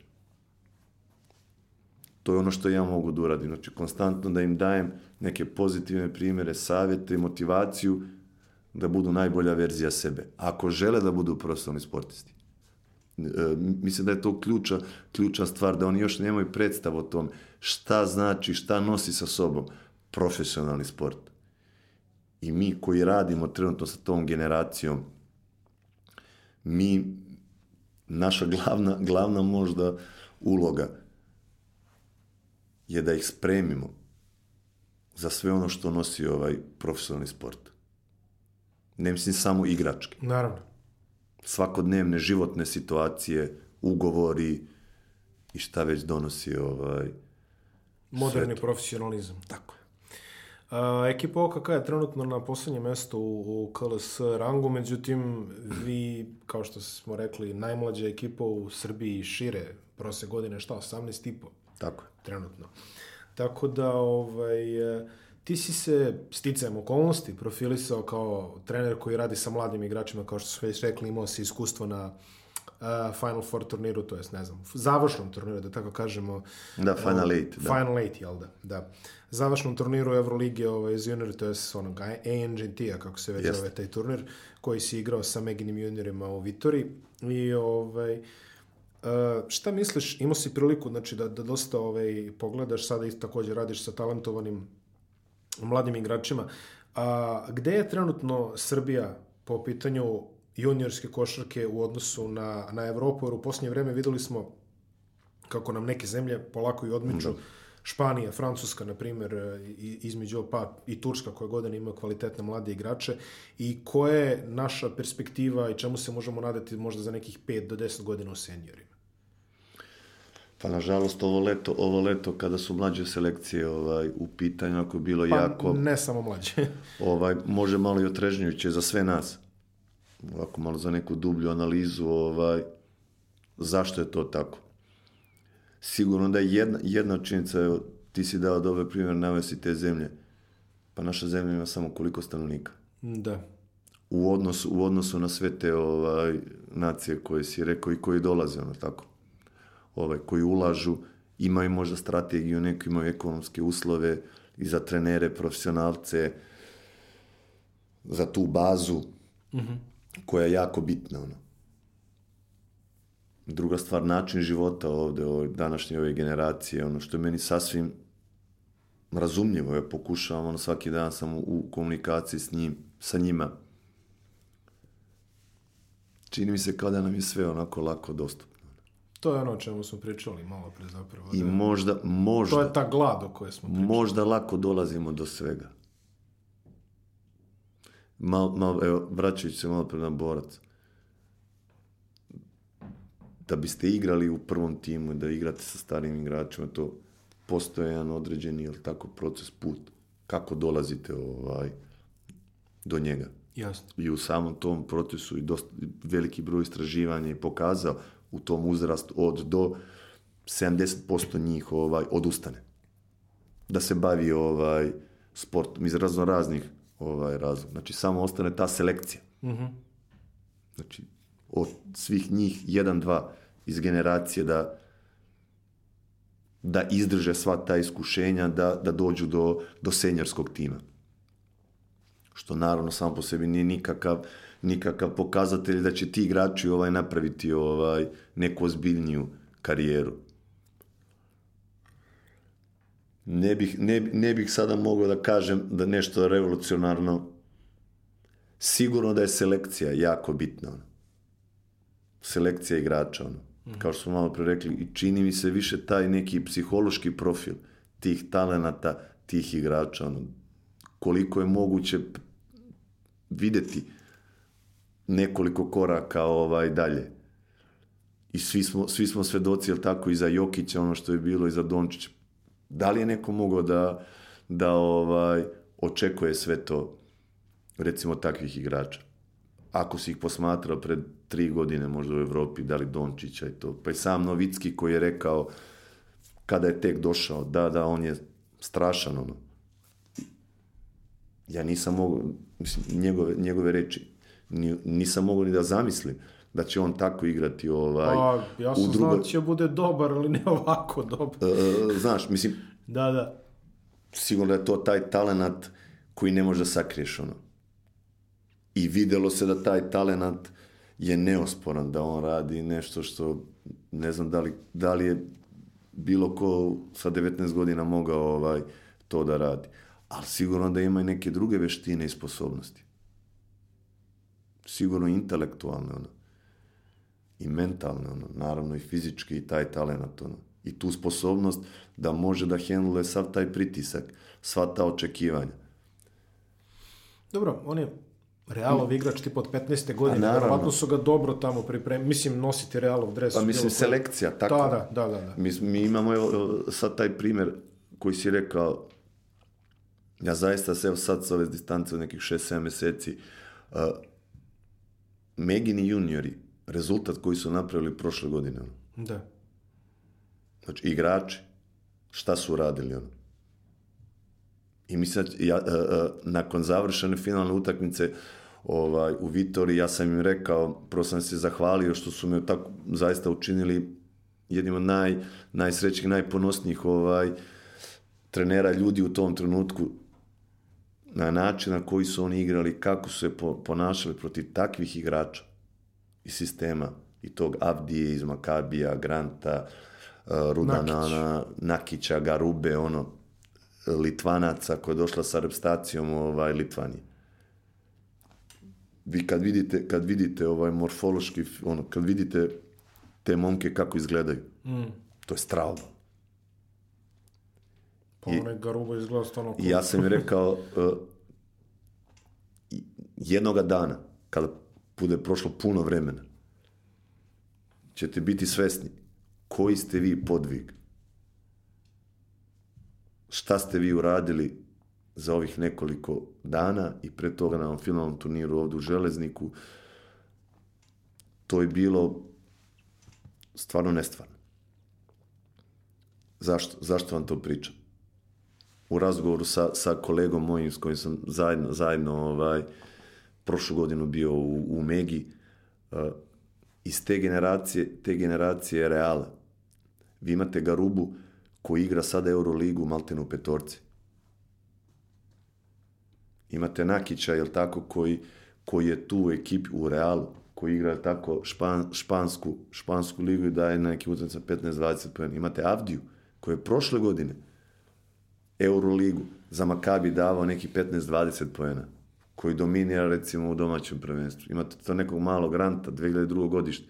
To je ono što ja mogu da uradim, znači konstantno da im dajem neke pozitivne primere, savjete, motivaciju da budu najbolja verzija sebe, ako žele da budu profesionalni sportisti mislim da je to ključa, ključa stvar, da oni još nemaju predstav o tom šta znači, šta nosi sa sobom profesionalni sport. I mi koji radimo trenutno sa tom generacijom, mi, naša glavna, glavna možda uloga je da ih spremimo za sve ono što nosi ovaj profesionalni sport. Ne mislim samo igrački. Naravno svakodnevne životne situacije, ugovori i šta već donosi ovaj moderni svet. profesionalizam. Tako je. Uh, ekipa OKK je trenutno na poslednjem mestu u, u KLS rangu, međutim vi, kao što smo rekli, najmlađa ekipa u Srbiji šire prose godine, šta, 18 i po? Tako je. Trenutno. Tako da, ovaj, uh, Ti si se sticajem okolnosti profilisao kao trener koji radi sa mladim igračima, kao što su već rekli, imao si iskustvo na uh, Final Four turniru, to jest, ne znam, završnom turniru, da tako kažemo. Da, Final eh, Eight. Uh, da. Final Eight, jel da, da. Završnom turniru Euroligije ovaj, iz junior, to jest onog ANGT-a, kako se već Jest. zove taj turnir, koji si igrao sa Meginim juniorima u Vitori. I ovaj, uh, šta misliš, imao si priliku znači, da, da dosta ovaj, pogledaš, sada i takođe radiš sa talentovanim mladim igračima. A, gde je trenutno Srbija po pitanju juniorske košarke u odnosu na, na Evropu, jer u posljednje vreme videli smo kako nam neke zemlje polako i odmiču. Da. Španija, Francuska, na primjer, između pa i Turska koja godina ima kvalitetne mlade igrače i koja je naša perspektiva i čemu se možemo nadati možda za nekih 5 do 10 godina u seniori? Pa nažalost ovo leto, ovo leto kada su mlađe selekcije ovaj u pitanju ako je bilo pa, jako ne samo mlađe. ovaj može malo i otrežnjujuće za sve nas. Ovako malo za neku dublju analizu ovaj zašto je to tako. Sigurno da je jedna, jedna činjenica, evo, ti si dao dobar primjer, navesi te zemlje. Pa naša zemlja ima samo koliko stanovnika. Da. U odnosu, u odnosu na sve te ovaj, nacije koje si rekao i koji dolaze, ono tako ovaj, koji ulažu, imaju možda strategiju, neko imaju ekonomske uslove i za trenere, profesionalce, za tu bazu mm -hmm. koja je jako bitna. Ono. Druga stvar, način života ovde, ovoj, današnje ove generacije, ono što je meni sasvim razumljivo, ja pokušavam, ono, svaki dan sam u komunikaciji s njim, sa njima. Čini mi se kao da nam je sve onako lako dostupno. To je ono o čemu smo pričali malo pre zapravo. I da, možda, možda... To je ta glad o kojoj smo pričali. Možda lako dolazimo do svega. Mal, mal, evo, vraćajući se malo pre na borac. Da biste igrali u prvom timu, da igrate sa starim igračima, to postoje jedan određeni, jel tako, proces, put. Kako dolazite ovaj, do njega. Jasno. I u samom tom procesu i dosta, veliki broj istraživanja je pokazao u tom uzrastu od do 70% njih ovaj odustane da se bavi ovaj sport iz razno raznih ovaj razlog. Znači samo ostane ta selekcija. Mhm. Mm znači od svih njih jedan dva iz generacije da da izdrže sva ta iskušenja da, da dođu do, do senjarskog tima. Što naravno samo po sebi nije nikakav nikakav pokazatelj da će ti igrači ovaj napraviti ovaj neku ozbiljniju karijeru. Ne bih, ne, ne bih sada mogao da kažem da nešto revolucionarno. Sigurno da je selekcija jako bitna. Ono. Selekcija igrača. Ono. Mhm. Kao što smo malo pre rekli, i čini mi se više taj neki psihološki profil tih talenata, tih igrača. Ono. Koliko je moguće videti nekoliko koraka ovaj dalje. I svi smo, svi smo svedoci, jel tako, i za Jokića, ono što je bilo, i za Dončića. Da li je neko mogao da, da ovaj, očekuje sve to, recimo, takvih igrača? Ako si ih posmatrao pred tri godine možda u Evropi, da li Dončića i to. Pa i sam Novicki koji je rekao kada je tek došao, da, da, on je strašan, ono. Ja nisam mogu, mislim, njegove, njegove reči, ni, nisam mogao ni da zamislim da će on tako igrati ovaj A, pa, ja sam u znao da će bude dobar, ali ne ovako dobar. E, e, znaš, mislim Da, da. Sigurno da je to taj talenat koji ne može da sakriješ ono. I videlo se da taj talenat je neosporan da on radi nešto što ne znam da li, da li je bilo ko sa 19 godina mogao ovaj to da radi. Ali sigurno da ima i neke druge veštine i sposobnosti sigurno intelektualne, ono, i mentalne, ono, naravno i fizički i taj talent, ono, i tu sposobnost da može da hendle sav taj pritisak, sva ta očekivanja. Dobro, on je Realov igrač tipa od 15. Pa godine, verovatno su ga dobro tamo pripremili, mislim nositi Realov dres. Pa mislim selekcija, tako. Da, da, da, da, da. Mi, mi imamo evo, sad taj primer koji si rekao, ja zaista se evo sad sa ove distance od nekih 6-7 meseci, uh, Megini juniori, rezultat koji su napravili prošle godine. Da. Znači, igrači, šta su radili ono. I mislim, ja, a, e, a, e, nakon završene finalne utakmice ovaj, u Vitori, ja sam im rekao, prvo sam se zahvalio što su me tako zaista učinili jednim od naj, najsrećnijih, najponosnijih ovaj, trenera ljudi u tom trenutku na način na koji su oni igrali, kako su se ponašali protiv takvih igrača i sistema i tog Avdije iz Makabija, Granta, eh, Rudanana, Nakić. Nakića, Garube, ono, Litvanaca koja je došla sa repstacijom ovaj, Litvanije. Vi kad vidite, kad vidite ovaj morfološki, ono, kad vidite te momke kako izgledaju, mm. to je strava. Pa I, onaj Garuba izgleda stvarno... I ja sam im rekao, uh, jednoga dana, kada bude prošlo puno vremena, ćete biti svesni koji ste vi podvig, šta ste vi uradili za ovih nekoliko dana i pre toga na ovom finalnom turniru ovde u Železniku, to je bilo stvarno nestvarno. Zašto, zašto vam to pričam? u razgovoru sa, sa kolegom mojim s kojim sam zajedno, zajedno ovaj, prošlu godinu bio u, u Megi, uh, iz te generacije, te generacije Reala. Vi imate Garubu koji igra sada Euroligu Maltenu petorci. Imate Nakića, jel tako, koji, koji je tu u ekipi u Realu, koji igra tako špan, špansku, špansku ligu i daje na neki utakmica 15-20 pojena. Imate Avdiju, koji je prošle godine – Euroligu za Makabi davao neki 15-20 poena koji dominira recimo u domaćem prvenstvu. Imate to nekog malog Ranta, 2002. godište,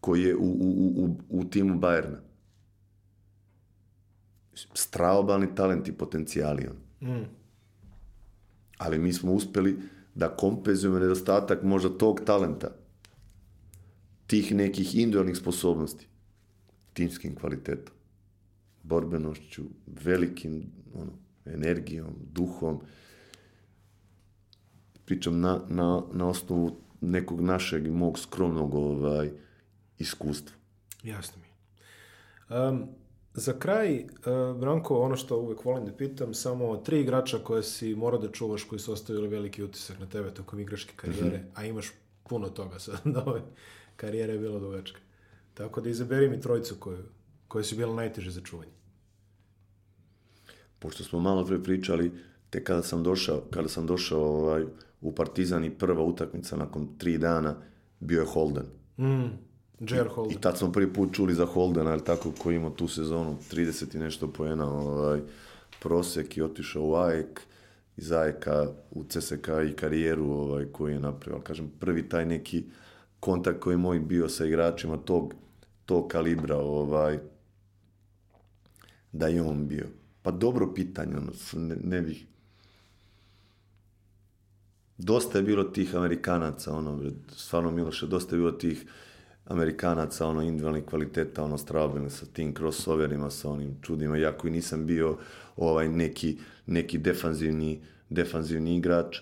koji je u, u, u, u u timu Bajerna. Straobalni talent i potencijali on. Mm. Ali mi smo uspeli da kompenzujemo nedostatak možda tog talenta, tih nekih individualnih sposobnosti, timskim kvalitetom, borbenošću, velikim ono, energijom, duhom. Pričam na, na, na osnovu nekog našeg i mog skromnog ovaj, iskustva. Jasno mi. Um, za kraj, uh, Branko, ono što uvek volim da pitam, samo tri igrača koje si mora da čuvaš, koji su ostavili veliki utisak na tebe tokom igračke karijere, mm -hmm. a imaš puno toga sad, da ove karijere je bila dugačka. Tako da izaberi mi trojicu koju, koja si bila najteže za čuvanje pošto smo malo pre pričali, te kada sam došao, kada sam došao ovaj, u Partizan i prva utakmica nakon tri dana bio je Holden. Mm, Jer Holden. I, I, tad smo prvi put čuli za Holdena, ali tako, koji ima tu sezonu 30 i nešto poena ovaj, prosek i otišao u AEK iz aek u CSK i karijeru ovaj, koji je napravio. Kažem, prvi taj neki kontakt koji je moj bio sa igračima tog, tog kalibra, ovaj, da je on bio. Pa dobro pitanje, ono, ne, ne bih... Dosta je bilo tih Amerikanaca, ono, stvarno Miloše, dosta je bilo tih Amerikanaca, ono, individualnih kvaliteta, ono, strabilni sa tim crossoverima, sa onim čudima, ja koji nisam bio ovaj neki, neki defanzivni, defanzivni igrač,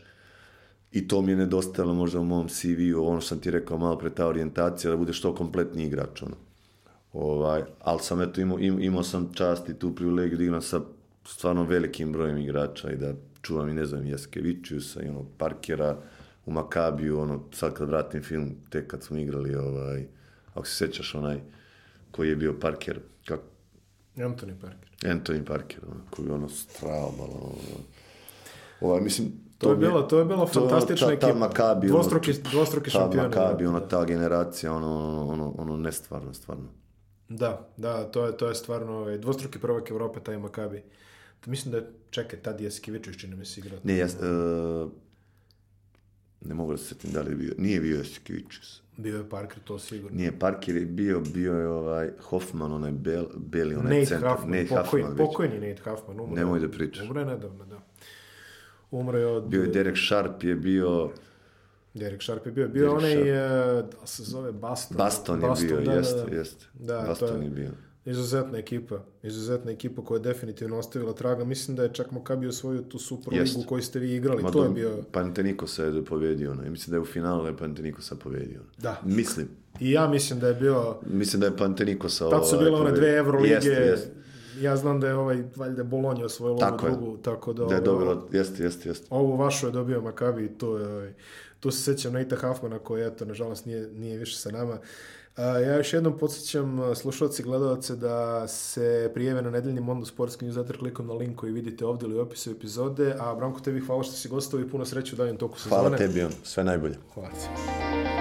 i to mi je nedostajalo možda u mom CV-u, ono što sam ti rekao malo pre, ta orijentacija, da bude što kompletni igrač, ono. Ovaj, ali sam eto imao, im, imao sam čast i tu privilegiju da igram sa stvarno velikim brojem igrača i da čuvam i ne znam Jeskevičiusa i onog Parkera u Makabiju, ono, sad kad vratim film, tek kad smo igrali, ovaj, ako se sećaš onaj koji je bio Parker, kak... Anthony Parker. Anthony Parker, ono, koji je ono strabalo, ono, ovaj, mislim, To, to je bila, to je bila fantastična ta, ta, ekipa. Makabi, dvostruki, dvostruki šampioni. Ta da. Makabi, ono, ta generacija, ono, ono, ono, ono nestvarno, stvarno. Da, da, to je, to je stvarno ovaj, dvostruki prvak Evrope, taj Makabi. Mislim da je, čekaj, tad je Skivičić čini mi se igrao. Ne, ja, uh, e, ne mogu da se setim da li je bio, nije bio Skivičić. Bio je Parker, to sigurno. Nije, Parker je bio, bio je ovaj Hoffman, onaj bel, beli, onaj Nate centar. Huffman, Nate pokojni, Huffman, pokojni Nate Huffman, umro. Nemoj da pričaš. Umro je nedavno, da. Umro je od... Bio je Derek Sharp, je bio... Derek Sharp je bio. Bio Derek onaj, Sharp. Eh, da se zove Baston. Baston je bio, da, jeste, da, jeste. Da, da Baston je, bio. Izuzetna ekipa, izuzetna ekipa koja je definitivno ostavila traga. Mislim da je čak Makabi osvojio tu super Superligu koju ste vi igrali, Ma, to je bio... Pantenikosa je pobedio, no. mislim da je u finalu je Pantenikosa pobedio. Da. Mislim. I ja mislim da je bilo... Mislim da je Pantenikosa... Tad su bile one ovaj- dve Evrolige, jeste, jeste. ja znam da je ovaj, valjda Bolonja osvojila tako drugu, tako da... Da je ovaj, dobila, jeste, jeste, jeste. Ovu vašu je dobio Makabi i to je... Ovaj, Tu se sećam Nate Huffmana koji, eto, nažalost nije, nije više sa nama. Ja još jednom podsjećam slušalci i gledalce da se prijeve na nedeljni Mondo Sportski newsletter klikom na link koji vidite ovdje ili u opisu epizode. A Branko, tebi hvala što si gostao i puno sreće u daljem toku sezone. Hvala tebi, sve najbolje. Hvala ti.